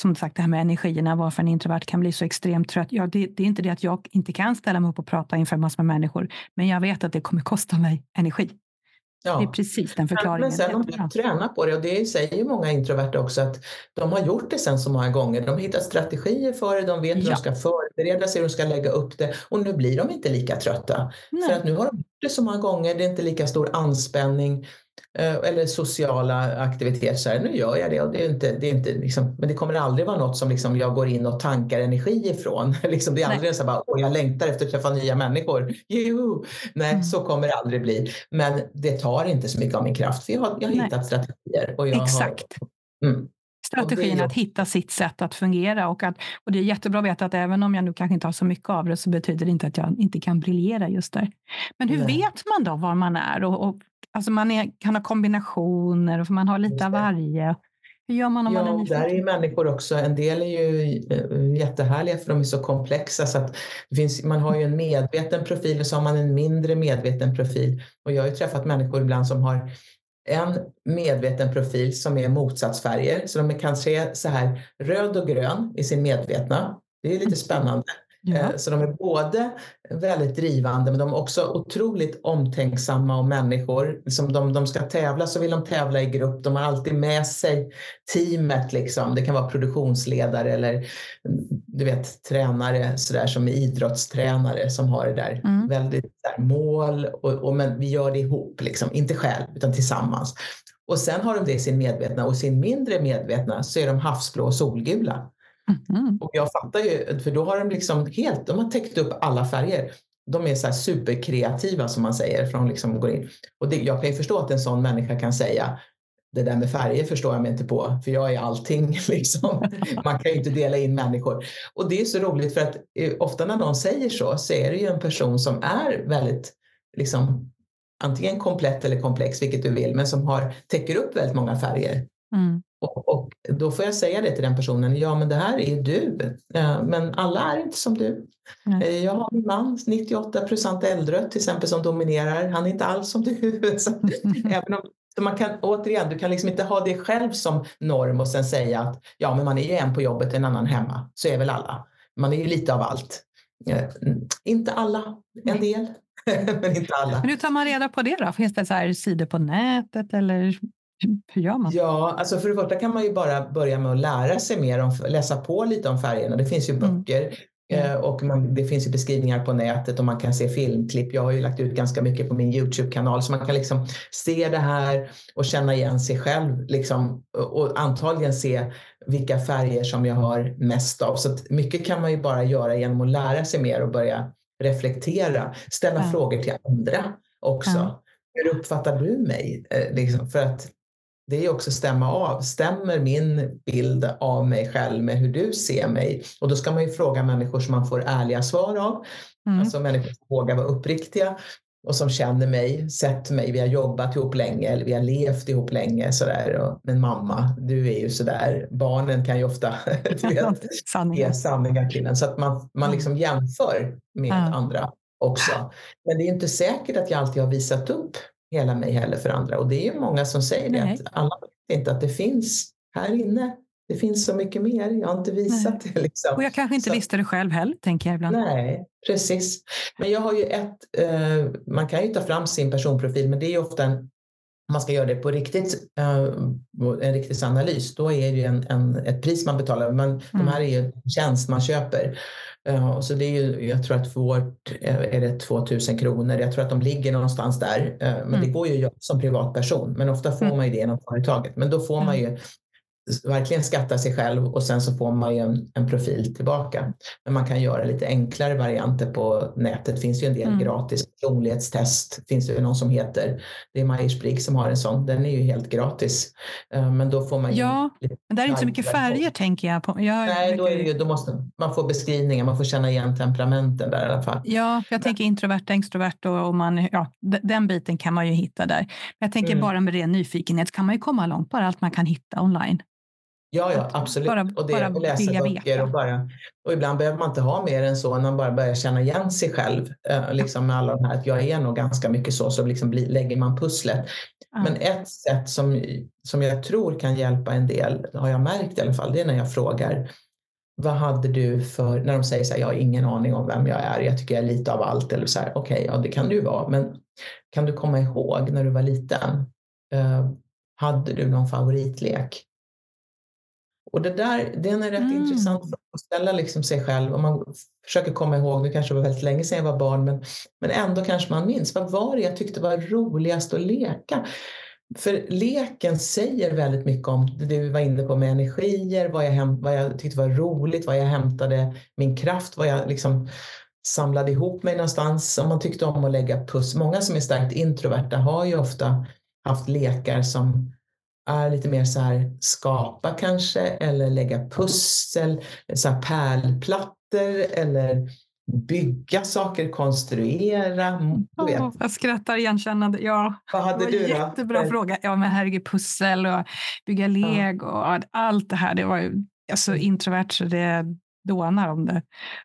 som sagt det här med energierna, varför en introvert kan bli så extremt trött. Ja, det, det, är inte det att jag inte kan ställa mig upp och prata inför massor med människor, men jag vet att det kommer kosta mig energi. Ja. Det är precis den förklaringen. Men sen om du tränar på det, och det säger många introverta också, att de har gjort det sen så många gånger. De har hittat strategier för det, de vet hur ja. de ska förbereda sig, hur de ska lägga upp det och nu blir de inte lika trötta. Nej. För att nu har de gjort det så många gånger, det är inte lika stor anspänning. Eh, eller sociala aktiviteter. Så här, nu gör jag det, och det är inte, det är inte liksom, men det kommer aldrig vara något som liksom jag går in och tankar energi ifrån. liksom, det är aldrig så att jag längtar efter att träffa nya människor. Juhu! Nej, mm. så kommer det aldrig bli. Men det tar inte så mycket av min kraft, för jag har, jag har hittat strategier. Och jag Exakt. Har, mm. Strategin att hitta sitt sätt att fungera. Och, att, och det är jättebra att veta att även om jag nu kanske inte har så mycket av det så betyder det inte att jag inte kan briljera just där. Men hur Nej. vet man då var man är och, och Alltså man är, kan ha kombinationer och man har lite av varje. Hur gör man om ja, man är nyfiken? Där är människor också, en del är ju eh, jättehärliga för de är så komplexa så att det finns, man har ju en medveten profil och så har man en mindre medveten profil. Och jag har ju träffat människor ibland som har en medveten profil som är motsatsfärger. Så de kan se så här röd och grön i sin medvetna. Det är lite mm. spännande. Ja. Eh, så de är både väldigt drivande men de är också otroligt omtänksamma om människor. Liksom de, de ska tävla så vill de tävla i grupp. De har alltid med sig teamet. Liksom. Det kan vara produktionsledare eller du vet, tränare så där, som är idrottstränare som har det där mm. väldigt där, mål. Och, och, men vi gör det ihop, liksom. inte själv utan tillsammans. Och sen har de det i sin medvetna och sin mindre medvetna så är de havsblå och solgula. Mm. Och jag fattar ju, för då har de liksom helt, de har täckt upp alla färger. De är så superkreativa som man säger. Från liksom går in. Och det, jag kan ju förstå att en sån människa kan säga det där med färger förstår jag mig inte på, för jag är allting. Liksom. Man kan ju inte dela in människor. Och det är så roligt för att eh, ofta när någon säger så, så är det ju en person som är väldigt liksom, antingen komplett eller komplex, vilket du vill, men som har, täcker upp väldigt många färger. Mm. Och, och, då får jag säga det till den personen, ja men det här är du, men alla är inte som du. Mm. Jag har min man, 98 procent äldre till exempel, som dominerar. Han är inte alls som du. Så, även om Så man kan, återigen, du kan liksom inte ha det själv som norm och sen säga att ja, men man är ju en på jobbet, en annan hemma. Så är väl alla. Man är ju lite av allt. Eh, inte alla, en del, men inte alla. Men hur tar man reda på det då? Finns det så här sidor på nätet eller hur gör man? Ja, alltså för det första kan man ju bara börja med att lära sig mer om, läsa på lite om färgerna. Det finns ju mm. böcker mm. och man, det finns ju beskrivningar på nätet och man kan se filmklipp. Jag har ju lagt ut ganska mycket på min Youtube-kanal så man kan liksom se det här och känna igen sig själv liksom, och antagligen se vilka färger som jag har mest av. Så mycket kan man ju bara göra genom att lära sig mer och börja reflektera, ställa ja. frågor till andra också. Ja. Hur uppfattar du mig? Eh, liksom, för att det är också stämma av. Stämmer min bild av mig själv med hur du ser mig? Och då ska man ju fråga människor som man får ärliga svar av. Mm. Alltså människor som vågar vara uppriktiga och som känner mig, sett mig, vi har jobbat ihop länge eller vi har levt ihop länge sådär. Och, men mamma, du är ju sådär. Barnen kan ju ofta du vet, ge sanningar till en så att man, man liksom jämför med ja. andra också. Men det är inte säkert att jag alltid har visat upp hela mig heller för andra och det är ju många som säger det att alla vet inte att det finns här inne det finns så mycket mer, jag har inte visat Nej. det. Liksom. Och jag kanske inte så, visste det själv heller, tänker jag ibland. Nej, precis. Men jag har ju ett, eh, man kan ju ta fram sin personprofil, men det är ju ofta en, om man ska göra det på riktigt, eh, en riktig analys, då är det ju en, en, ett pris man betalar. Men mm. de här är ju en tjänst man köper. Uh, så det är ju, jag tror att vårt är det 2000 kronor. Jag tror att de ligger någonstans där. Uh, men mm. det går ju att göra som privatperson. Men ofta får mm. man ju det genom företaget. Men då får man ju verkligen skatta sig själv och sen så får man ju en, en, profil tillbaka. Men man kan göra lite enklare varianter på nätet. Det finns ju en del mm. gratis personlighetstest. finns det ju någon som heter. Det är Myers-Briggs som har en sån. Den är ju helt gratis. Eh, men då får man Ja, men där är inte så mycket färger tänker jag. På. jag Nej, då är det ju, då måste man få beskrivningar. Man får känna igen temperamenten där i alla fall. Ja, jag tänker introvert, extrovert och, och man, ja, den biten kan man ju hitta där. Jag tänker mm. bara med ren nyfikenhet kan man ju komma långt bara allt man kan hitta online. Ja, ja absolut. Bara, och det bara och läsa böcker och bara och ibland behöver man inte ha mer än så, när man bara börjar känna igen sig själv eh, liksom med alla de här, att jag är nog ganska mycket så, så liksom blir, lägger man pusslet. Mm. Men ett sätt som, som jag tror kan hjälpa en del, har jag märkt i alla fall, det är när jag frågar vad hade du för, när de säger så här, jag har ingen aning om vem jag är, jag tycker jag är lite av allt, eller så här, okej, okay, ja det kan du vara, men kan du komma ihåg när du var liten, uh, hade du någon favoritlek? Och det där, den är rätt mm. intressant att ställa liksom sig själv. Om man försöker komma ihåg, nu kanske det var väldigt länge sedan jag var barn, men, men ändå kanske man minns. Vad var det jag tyckte var roligast att leka? För leken säger väldigt mycket om det vi var inne på med energier, vad jag, häm, vad jag tyckte var roligt, vad jag hämtade min kraft, vad jag liksom samlade ihop mig någonstans. Om man tyckte om att lägga puss. Många som är starkt introverta har ju ofta haft lekar som är lite mer så här skapa kanske eller lägga pussel, så här pärlplattor eller bygga saker, konstruera. Oh, jag skrattar igenkännande. Ja, Vad hade du då? Jättebra eh. fråga. Ja, men herregud, pussel och bygga lego och allt det här. Det var ju alltså, mm. introvert så det dånar om det.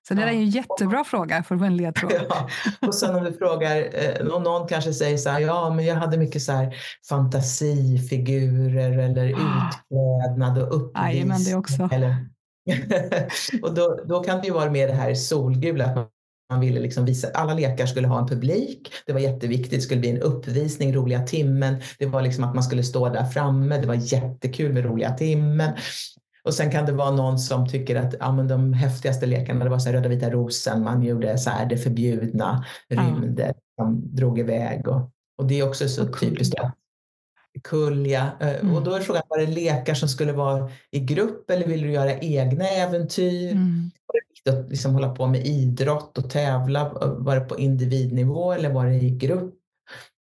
Så det ja. är en jättebra fråga för en ledtråd. Ja. Och sen om du frågar, eh, någon kanske säger så här, ja men jag hade mycket så här fantasifigurer eller ah. utklädnad och uppvisning. Jajamän, det också. Eller, och då, då kan det ju vara med det här solgula, att man ville liksom visa, alla lekar skulle ha en publik. Det var jätteviktigt. Det skulle bli en uppvisning, roliga timmen. Det var liksom att man skulle stå där framme. Det var jättekul med roliga timmen. Och sen kan det vara någon som tycker att ja, men de häftigaste lekarna det var så här röda vita rosen, man gjorde så här det förbjudna, rymde, de drog iväg och, och det är också så och typiskt. Kulja. Kulja. Mm. Och då är frågan, var det lekar som skulle vara i grupp eller vill du göra egna äventyr? Mm. Var det viktigt att liksom hålla på med idrott och tävla? Var det på individnivå eller var det i grupp?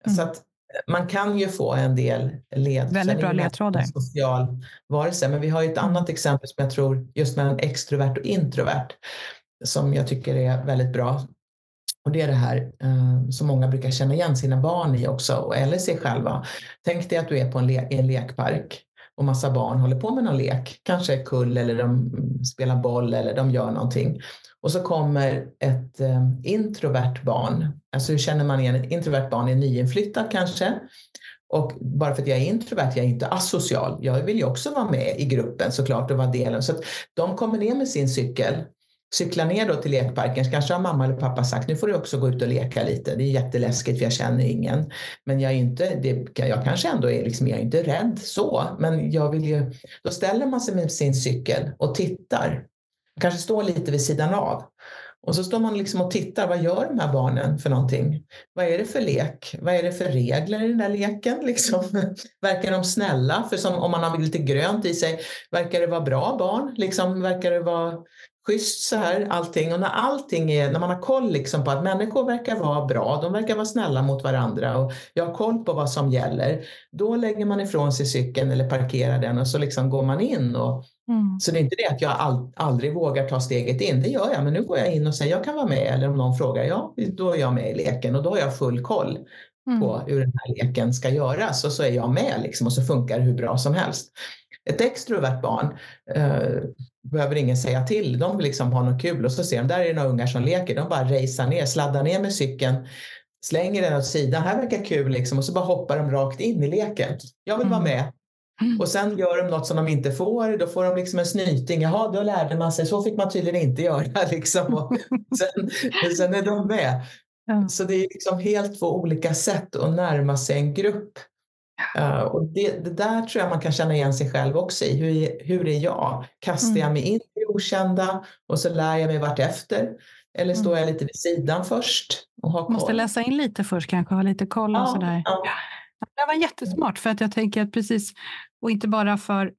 Mm. Så att man kan ju få en del led. Väldigt bra ledtrådar. Social varelse. Men vi har ju ett annat exempel som jag tror just mellan extrovert och introvert som jag tycker är väldigt bra. Och det är det här eh, som många brukar känna igen sina barn i också, eller sig själva. Tänk dig att du är på en, le en lekpark och massa barn håller på med någon lek, kanske kull eller de spelar boll eller de gör någonting. Och så kommer ett eh, introvert barn, alltså hur känner man igen ett introvert barn? Är nyinflyttat kanske Och bara för att jag är introvert, jag är inte asocial. Jag vill ju också vara med i gruppen såklart och vara delen. Så att de kommer ner med sin cykel, cyklar ner då till lekparken, så kanske har mamma eller pappa sagt nu får du också gå ut och leka lite. Det är jätteläskigt för jag känner ingen. Men jag är inte, det, jag kanske ändå är liksom, jag är inte rädd så, men jag vill ju, då ställer man sig med sin cykel och tittar. Kanske står lite vid sidan av. Och så står man liksom och tittar, vad gör de här barnen för någonting? Vad är det för lek? Vad är det för regler i den där leken? Liksom? Verkar de snälla? För som, om man har lite grönt i sig, verkar det vara bra barn? Liksom, verkar det vara schysst så här allting? Och när allting är, när man har koll liksom på att människor verkar vara bra, de verkar vara snälla mot varandra och jag har koll på vad som gäller, då lägger man ifrån sig cykeln eller parkerar den och så liksom går man in och Mm. Så det är inte det att jag all, aldrig vågar ta steget in, det gör jag, men nu går jag in och säger jag kan vara med eller om någon frågar, ja då är jag med i leken och då har jag full koll mm. på hur den här leken ska göras och så är jag med liksom, och så funkar det hur bra som helst. Ett extrovert barn eh, behöver ingen säga till, de vill liksom ha något kul och så ser de, där är det några ungar som leker, de bara racear ner, sladdar ner med cykeln slänger den åt sidan, här verkar kul liksom, och så bara hoppar de rakt in i leken. Jag vill vara mm. med, och sen gör de något som de inte får, då får de liksom en snyting. Jaha, då lärde man sig, så fick man tydligen inte göra. Liksom. Och sen, sen är de med. Så det är liksom helt två olika sätt att närma sig en grupp. Uh, och det, det, där tror jag man kan känna igen sig själv också i. Hur, hur är jag? Kastar mm. jag mig in i det okända och så lär jag mig vartefter? Eller står mm. jag lite vid sidan först och har koll? Måste läsa in lite först kanske, ha lite koll och ja, sådär. Ja. Det var jättesmart för att jag tänker att precis och inte bara för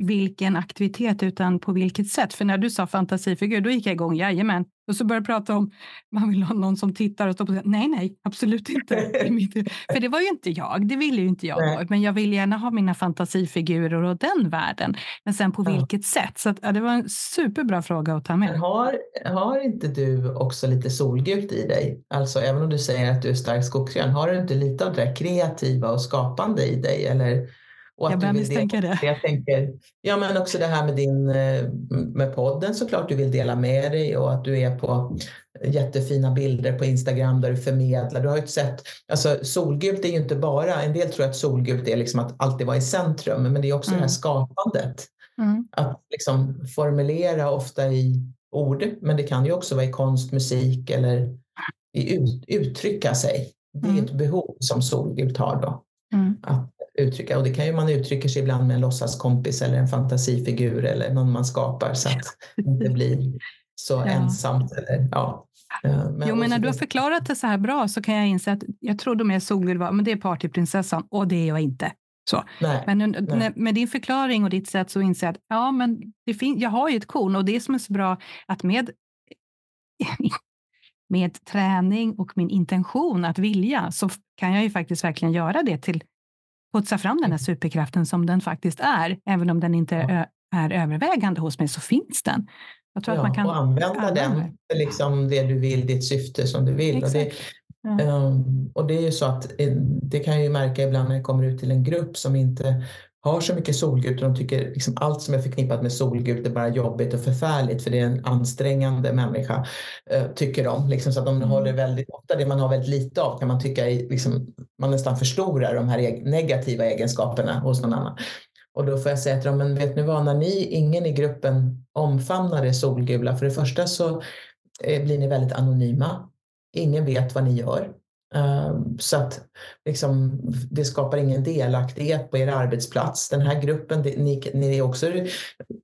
vilken aktivitet utan på vilket sätt. För när du sa fantasifigur, då gick jag igång, jajamän. Och så började jag prata om man vill ha någon som tittar och står på Nej, nej, absolut inte. För det var ju inte jag, det ville ju inte jag. Nej. Men jag vill gärna ha mina fantasifigurer och den världen. Men sen på ja. vilket sätt? Så att, ja, det var en superbra fråga att ta med. Men har, har inte du också lite solgult i dig? Alltså även om du säger att du är starkt skogsgrön, har du inte lite av det där kreativa och skapande i dig? Eller och jag börjar misstänka det. Jag tänker, ja, men också det här med, din, eh, med podden såklart du vill dela med dig och att du är på jättefina bilder på Instagram där du förmedlar. Du har ju sett, alltså solgult är ju inte bara, en del tror att solgult är liksom att alltid vara i centrum, men det är också mm. det här mm. skapandet. Mm. Att liksom formulera ofta i ord, men det kan ju också vara i konst, musik eller i ut, uttrycka sig. Det är mm. ett behov som solgult har då. Mm. Att uttrycka. Och det kan ju man uttrycka sig ibland med en låtsaskompis eller en fantasifigur eller någon man skapar så att det inte blir så ja. ensamt. Eller, ja. Eh, men jo, men när du har förklarat det så här bra så kan jag inse att jag trodde med Solvill var, men det är partyprinsessan och det är jag inte. Så. Nej, men nej. med din förklaring och ditt sätt så inser jag att ja, men det fin- jag har ju ett korn och det som är så bra att med med träning och min intention att vilja så kan jag ju faktiskt verkligen göra det till putsa fram den här mm. superkraften som den faktiskt är. Även om den inte ja. är övervägande hos mig så finns den. Jag tror ja, att man kan och använda den för liksom det du vill, ditt syfte som du vill. Och det, ja. um, och det är ju så att eh, det kan jag ju märka ibland när jag kommer ut till en grupp som inte har så mycket solgult och de tycker liksom allt som är förknippat med solgult är bara jobbigt och förfärligt för det är en ansträngande människa, eh, tycker de. Liksom, så att de mm. håller väldigt ofta det man har väldigt lite av kan man tycka liksom, man nästan förstorar de här negativa egenskaperna hos någon annan. Och då får jag säga till dem, men vet ni vad, när ni, ingen i gruppen omfamnar det solgula, för det första så eh, blir ni väldigt anonyma. Ingen vet vad ni gör. Ehm, så att liksom, det skapar ingen delaktighet på er arbetsplats. Den här gruppen, ni, ni är också,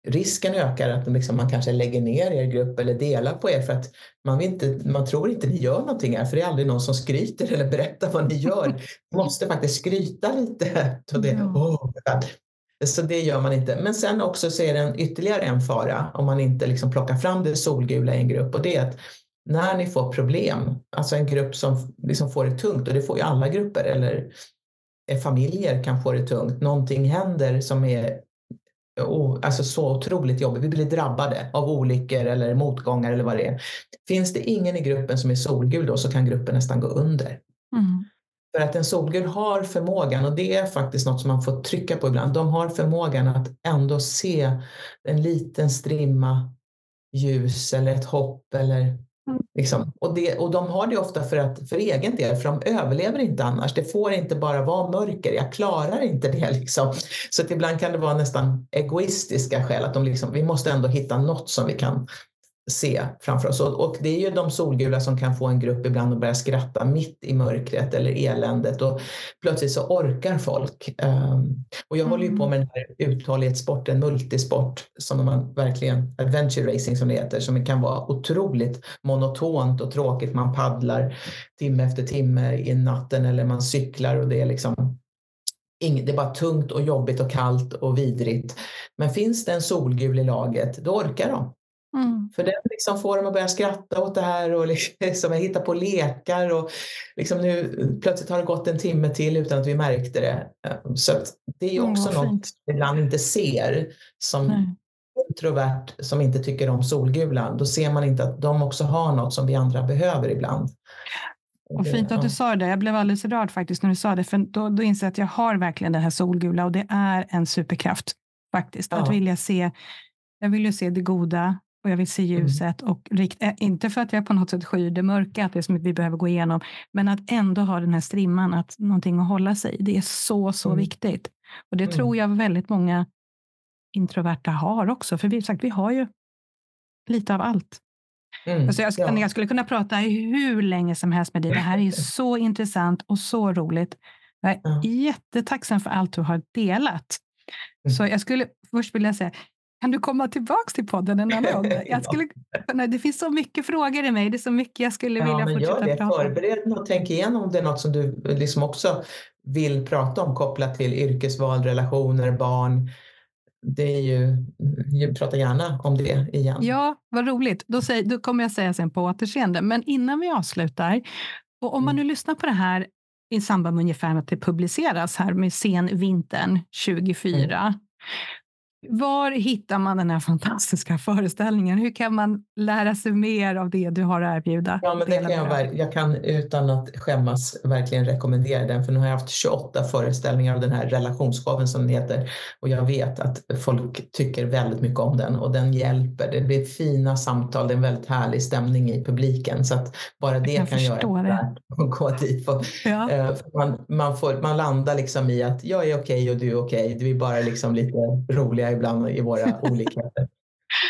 risken ökar att liksom man kanske lägger ner er grupp eller delar på er för att man, inte, man tror inte ni gör någonting här för det är aldrig någon som skryter eller berättar vad ni gör. Ni måste faktiskt skryta lite. Så det, oh, så det gör man inte. Men sen också så är det en, ytterligare en fara om man inte liksom plockar fram det solgula i en grupp och det är att när ni får problem, alltså en grupp som liksom får det tungt, och det får ju alla grupper, eller familjer kan få det tungt, någonting händer som är alltså så otroligt jobbigt, vi blir drabbade av olyckor eller motgångar eller vad det är. Finns det ingen i gruppen som är solgul då så kan gruppen nästan gå under. Mm. För att en solgul har förmågan, och det är faktiskt något som man får trycka på ibland, de har förmågan att ändå se en liten strimma ljus eller ett hopp eller Mm. Liksom. Och, det, och de har det ofta för, att, för egen del, för de överlever inte annars. Det får inte bara vara mörker, jag klarar inte det. Liksom. Så att ibland kan det vara nästan egoistiska skäl, att de liksom, vi måste ändå hitta något som vi kan se framför oss. Och det är ju de solgula som kan få en grupp ibland att börja skratta mitt i mörkret eller eländet och plötsligt så orkar folk. Ehm, och jag mm. håller ju på mm. med den här uthållighetssporten, multisport, som man verkligen, adventure racing som det heter, som kan vara otroligt monotont och tråkigt. Man paddlar timme efter timme i natten eller man cyklar och det är liksom det är bara tungt och jobbigt och kallt och vidrigt. Men finns det en solgul i laget, då orkar de. Mm. För den liksom får dem att börja skratta åt det här och liksom hitta på lekar. Och liksom nu, plötsligt har det gått en timme till utan att vi märkte det. Så det är också mm, något vi ibland inte ser som Nej. introvert som inte tycker om solgulan. Då ser man inte att de också har något som vi andra behöver ibland. Och fint att du sa det. Jag blev alldeles rörd faktiskt när du sa det. För då, då inser jag att jag har verkligen det här solgula och det är en superkraft faktiskt. Ja. Att vilja se, jag vill ju se det goda och jag vill se mm. ljuset. Mm. Och rikt, eh, inte för att jag på något sätt skyr det mörka, att det är som vi behöver gå igenom, men att ändå ha den här strimman, att någonting att hålla sig i. Det är så, så mm. viktigt. Och det mm. tror jag väldigt många introverta har också, för vi, sagt, vi har ju lite av allt. Mm, alltså jag, ja. jag, skulle kunna prata hur länge som helst med dig. Det här är så intressant och så roligt. Jag är ja. jättetacksam för allt du har delat. Mm. Så jag skulle först vilja säga, kan du komma tillbaka till podden en annan gång? Jag skulle, nej, det finns så mycket frågor i mig. Det är så mycket jag skulle vilja ja, men fortsätta gör det. prata Förbered och tänk igenom om det är något som du liksom också vill prata om kopplat till yrkesval, relationer, barn. Det är ju, jag pratar gärna om det igen. Ja, vad roligt. Då, säger, då kommer jag säga sen på återseende. Men innan vi avslutar, och om man mm. nu lyssnar på det här i samband med ungefär att det publiceras här med senvintern 24. Mm. Var hittar man den här fantastiska föreställningen? Hur kan man lära sig mer av det du har att erbjuda? Ja, men det kan jag, jag kan utan att skämmas verkligen rekommendera den, för nu har jag haft 28 föreställningar av den här relationsshowen som den heter och jag vet att folk tycker väldigt mycket om den och den hjälper. Det blir fina samtal, det är en väldigt härlig stämning i publiken så att bara det jag kan göra det. att gå dit. Och, ja. uh, man, man, får, man landar liksom i att jag är okej okay och du är okej. Okay. Det är bara liksom lite roliga ibland i våra olikheter.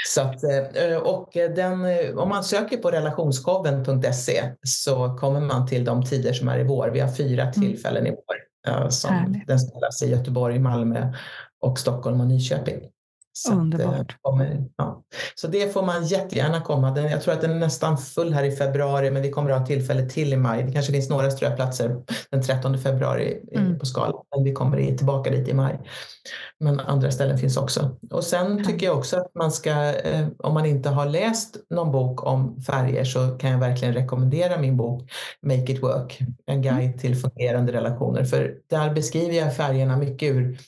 Så att, eh, och den, eh, om man söker på relationsshowen.se så kommer man till de tider som är i vår. Vi har fyra mm. tillfällen i vår eh, som Härligt. den spelas i Göteborg, Malmö och Stockholm och Nyköping. Så Underbart. Att, kommer, ja. Så det får man jättegärna komma. jag tror att den är nästan full här i februari men vi kommer att ha tillfälle till i maj. Det kanske finns några ströplatser den 13 februari mm. på Skala men vi kommer tillbaka dit i maj. Men andra ställen finns också. Och sen tycker jag också att man ska, eh, om man inte har läst någon bok om färger så kan jag verkligen rekommendera min bok Make it work, en guide mm. till fungerande relationer. För där beskriver jag färgerna mycket ur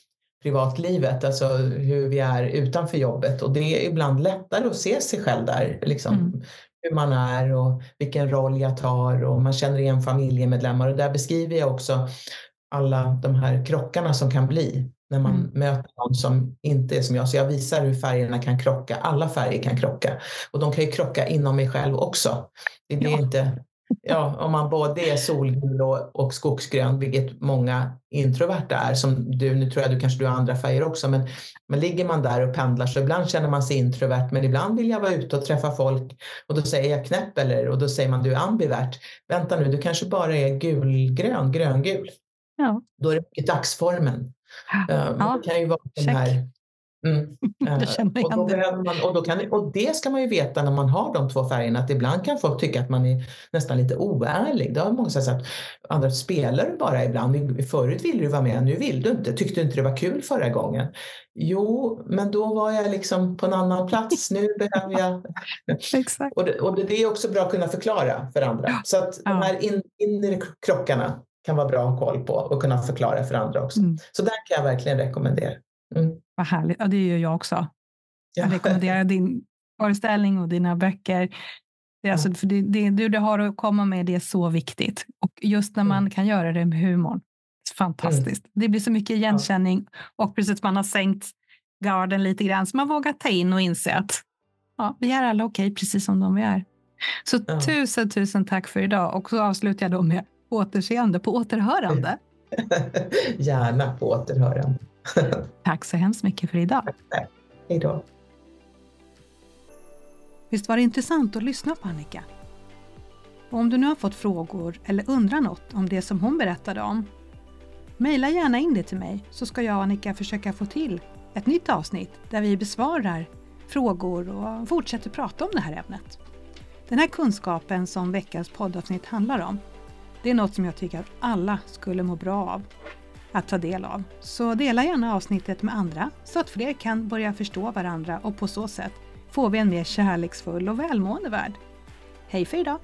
privatlivet, alltså hur vi är utanför jobbet. Och det är ibland lättare att se sig själv där, liksom, mm. hur man är och vilken roll jag tar och man känner igen familjemedlemmar. Och där beskriver jag också alla de här krockarna som kan bli när man mm. möter någon som inte är som jag. Så jag visar hur färgerna kan krocka. Alla färger kan krocka. Och de kan ju krocka inom mig själv också. Det är ja. inte Ja, om man både är solgul och, och skogsgrön, vilket många introverta är, som du, nu tror jag du kanske du har andra färger också, men, men ligger man där och pendlar så ibland känner man sig introvert, men ibland vill jag vara ute och träffa folk och då säger jag knäpp eller och då säger man du är ambivert. Vänta nu, du kanske bara är gulgrön, gröngul. Ja. Då är det dagsformen. Ja, uh, det kan ju vara den här Mm. det och, då man, och, då kan, och det ska man ju veta när man har de två färgerna att ibland kan folk tycka att man är nästan lite oärlig. Det har många sagt att andra spelar bara ibland. Förut ville du vara med, nu vill du inte. Tyckte du inte det var kul förra gången? Jo, men då var jag liksom på en annan plats. Nu behöver jag... Exakt. Och, det, och det är också bra att kunna förklara för andra. Så att de här in, inre krockarna kan vara bra att ha koll på och kunna förklara för andra också. Mm. Så där kan jag verkligen rekommendera. Mm. Vad härligt. Ja, det gör jag också. Jag rekommenderar din föreställning och dina böcker. Det, alltså, för det, det, det du har att komma med det är så viktigt. Och just när man mm. kan göra det med humorn. Fantastiskt. Mm. Det blir så mycket igenkänning och precis man har sänkt garden lite grann så man vågar ta in och inse att ja, vi är alla okej okay, precis som de vi är. Så ja. tusen, tusen tack för idag och så avslutar jag då med återseende, på återhörande. Gärna på återhörande. tack så hemskt mycket för idag. Tack. Hej då. Visst var det intressant att lyssna på Annika? Och om du nu har fått frågor eller undrar något om det som hon berättade om, mejla gärna in det till mig så ska jag och Annika försöka få till ett nytt avsnitt där vi besvarar frågor och fortsätter prata om det här ämnet. Den här kunskapen som veckans poddavsnitt handlar om, det är något som jag tycker att alla skulle må bra av att ta del av. Så dela gärna avsnittet med andra så att fler kan börja förstå varandra och på så sätt får vi en mer kärleksfull och välmående värld. Hej för idag!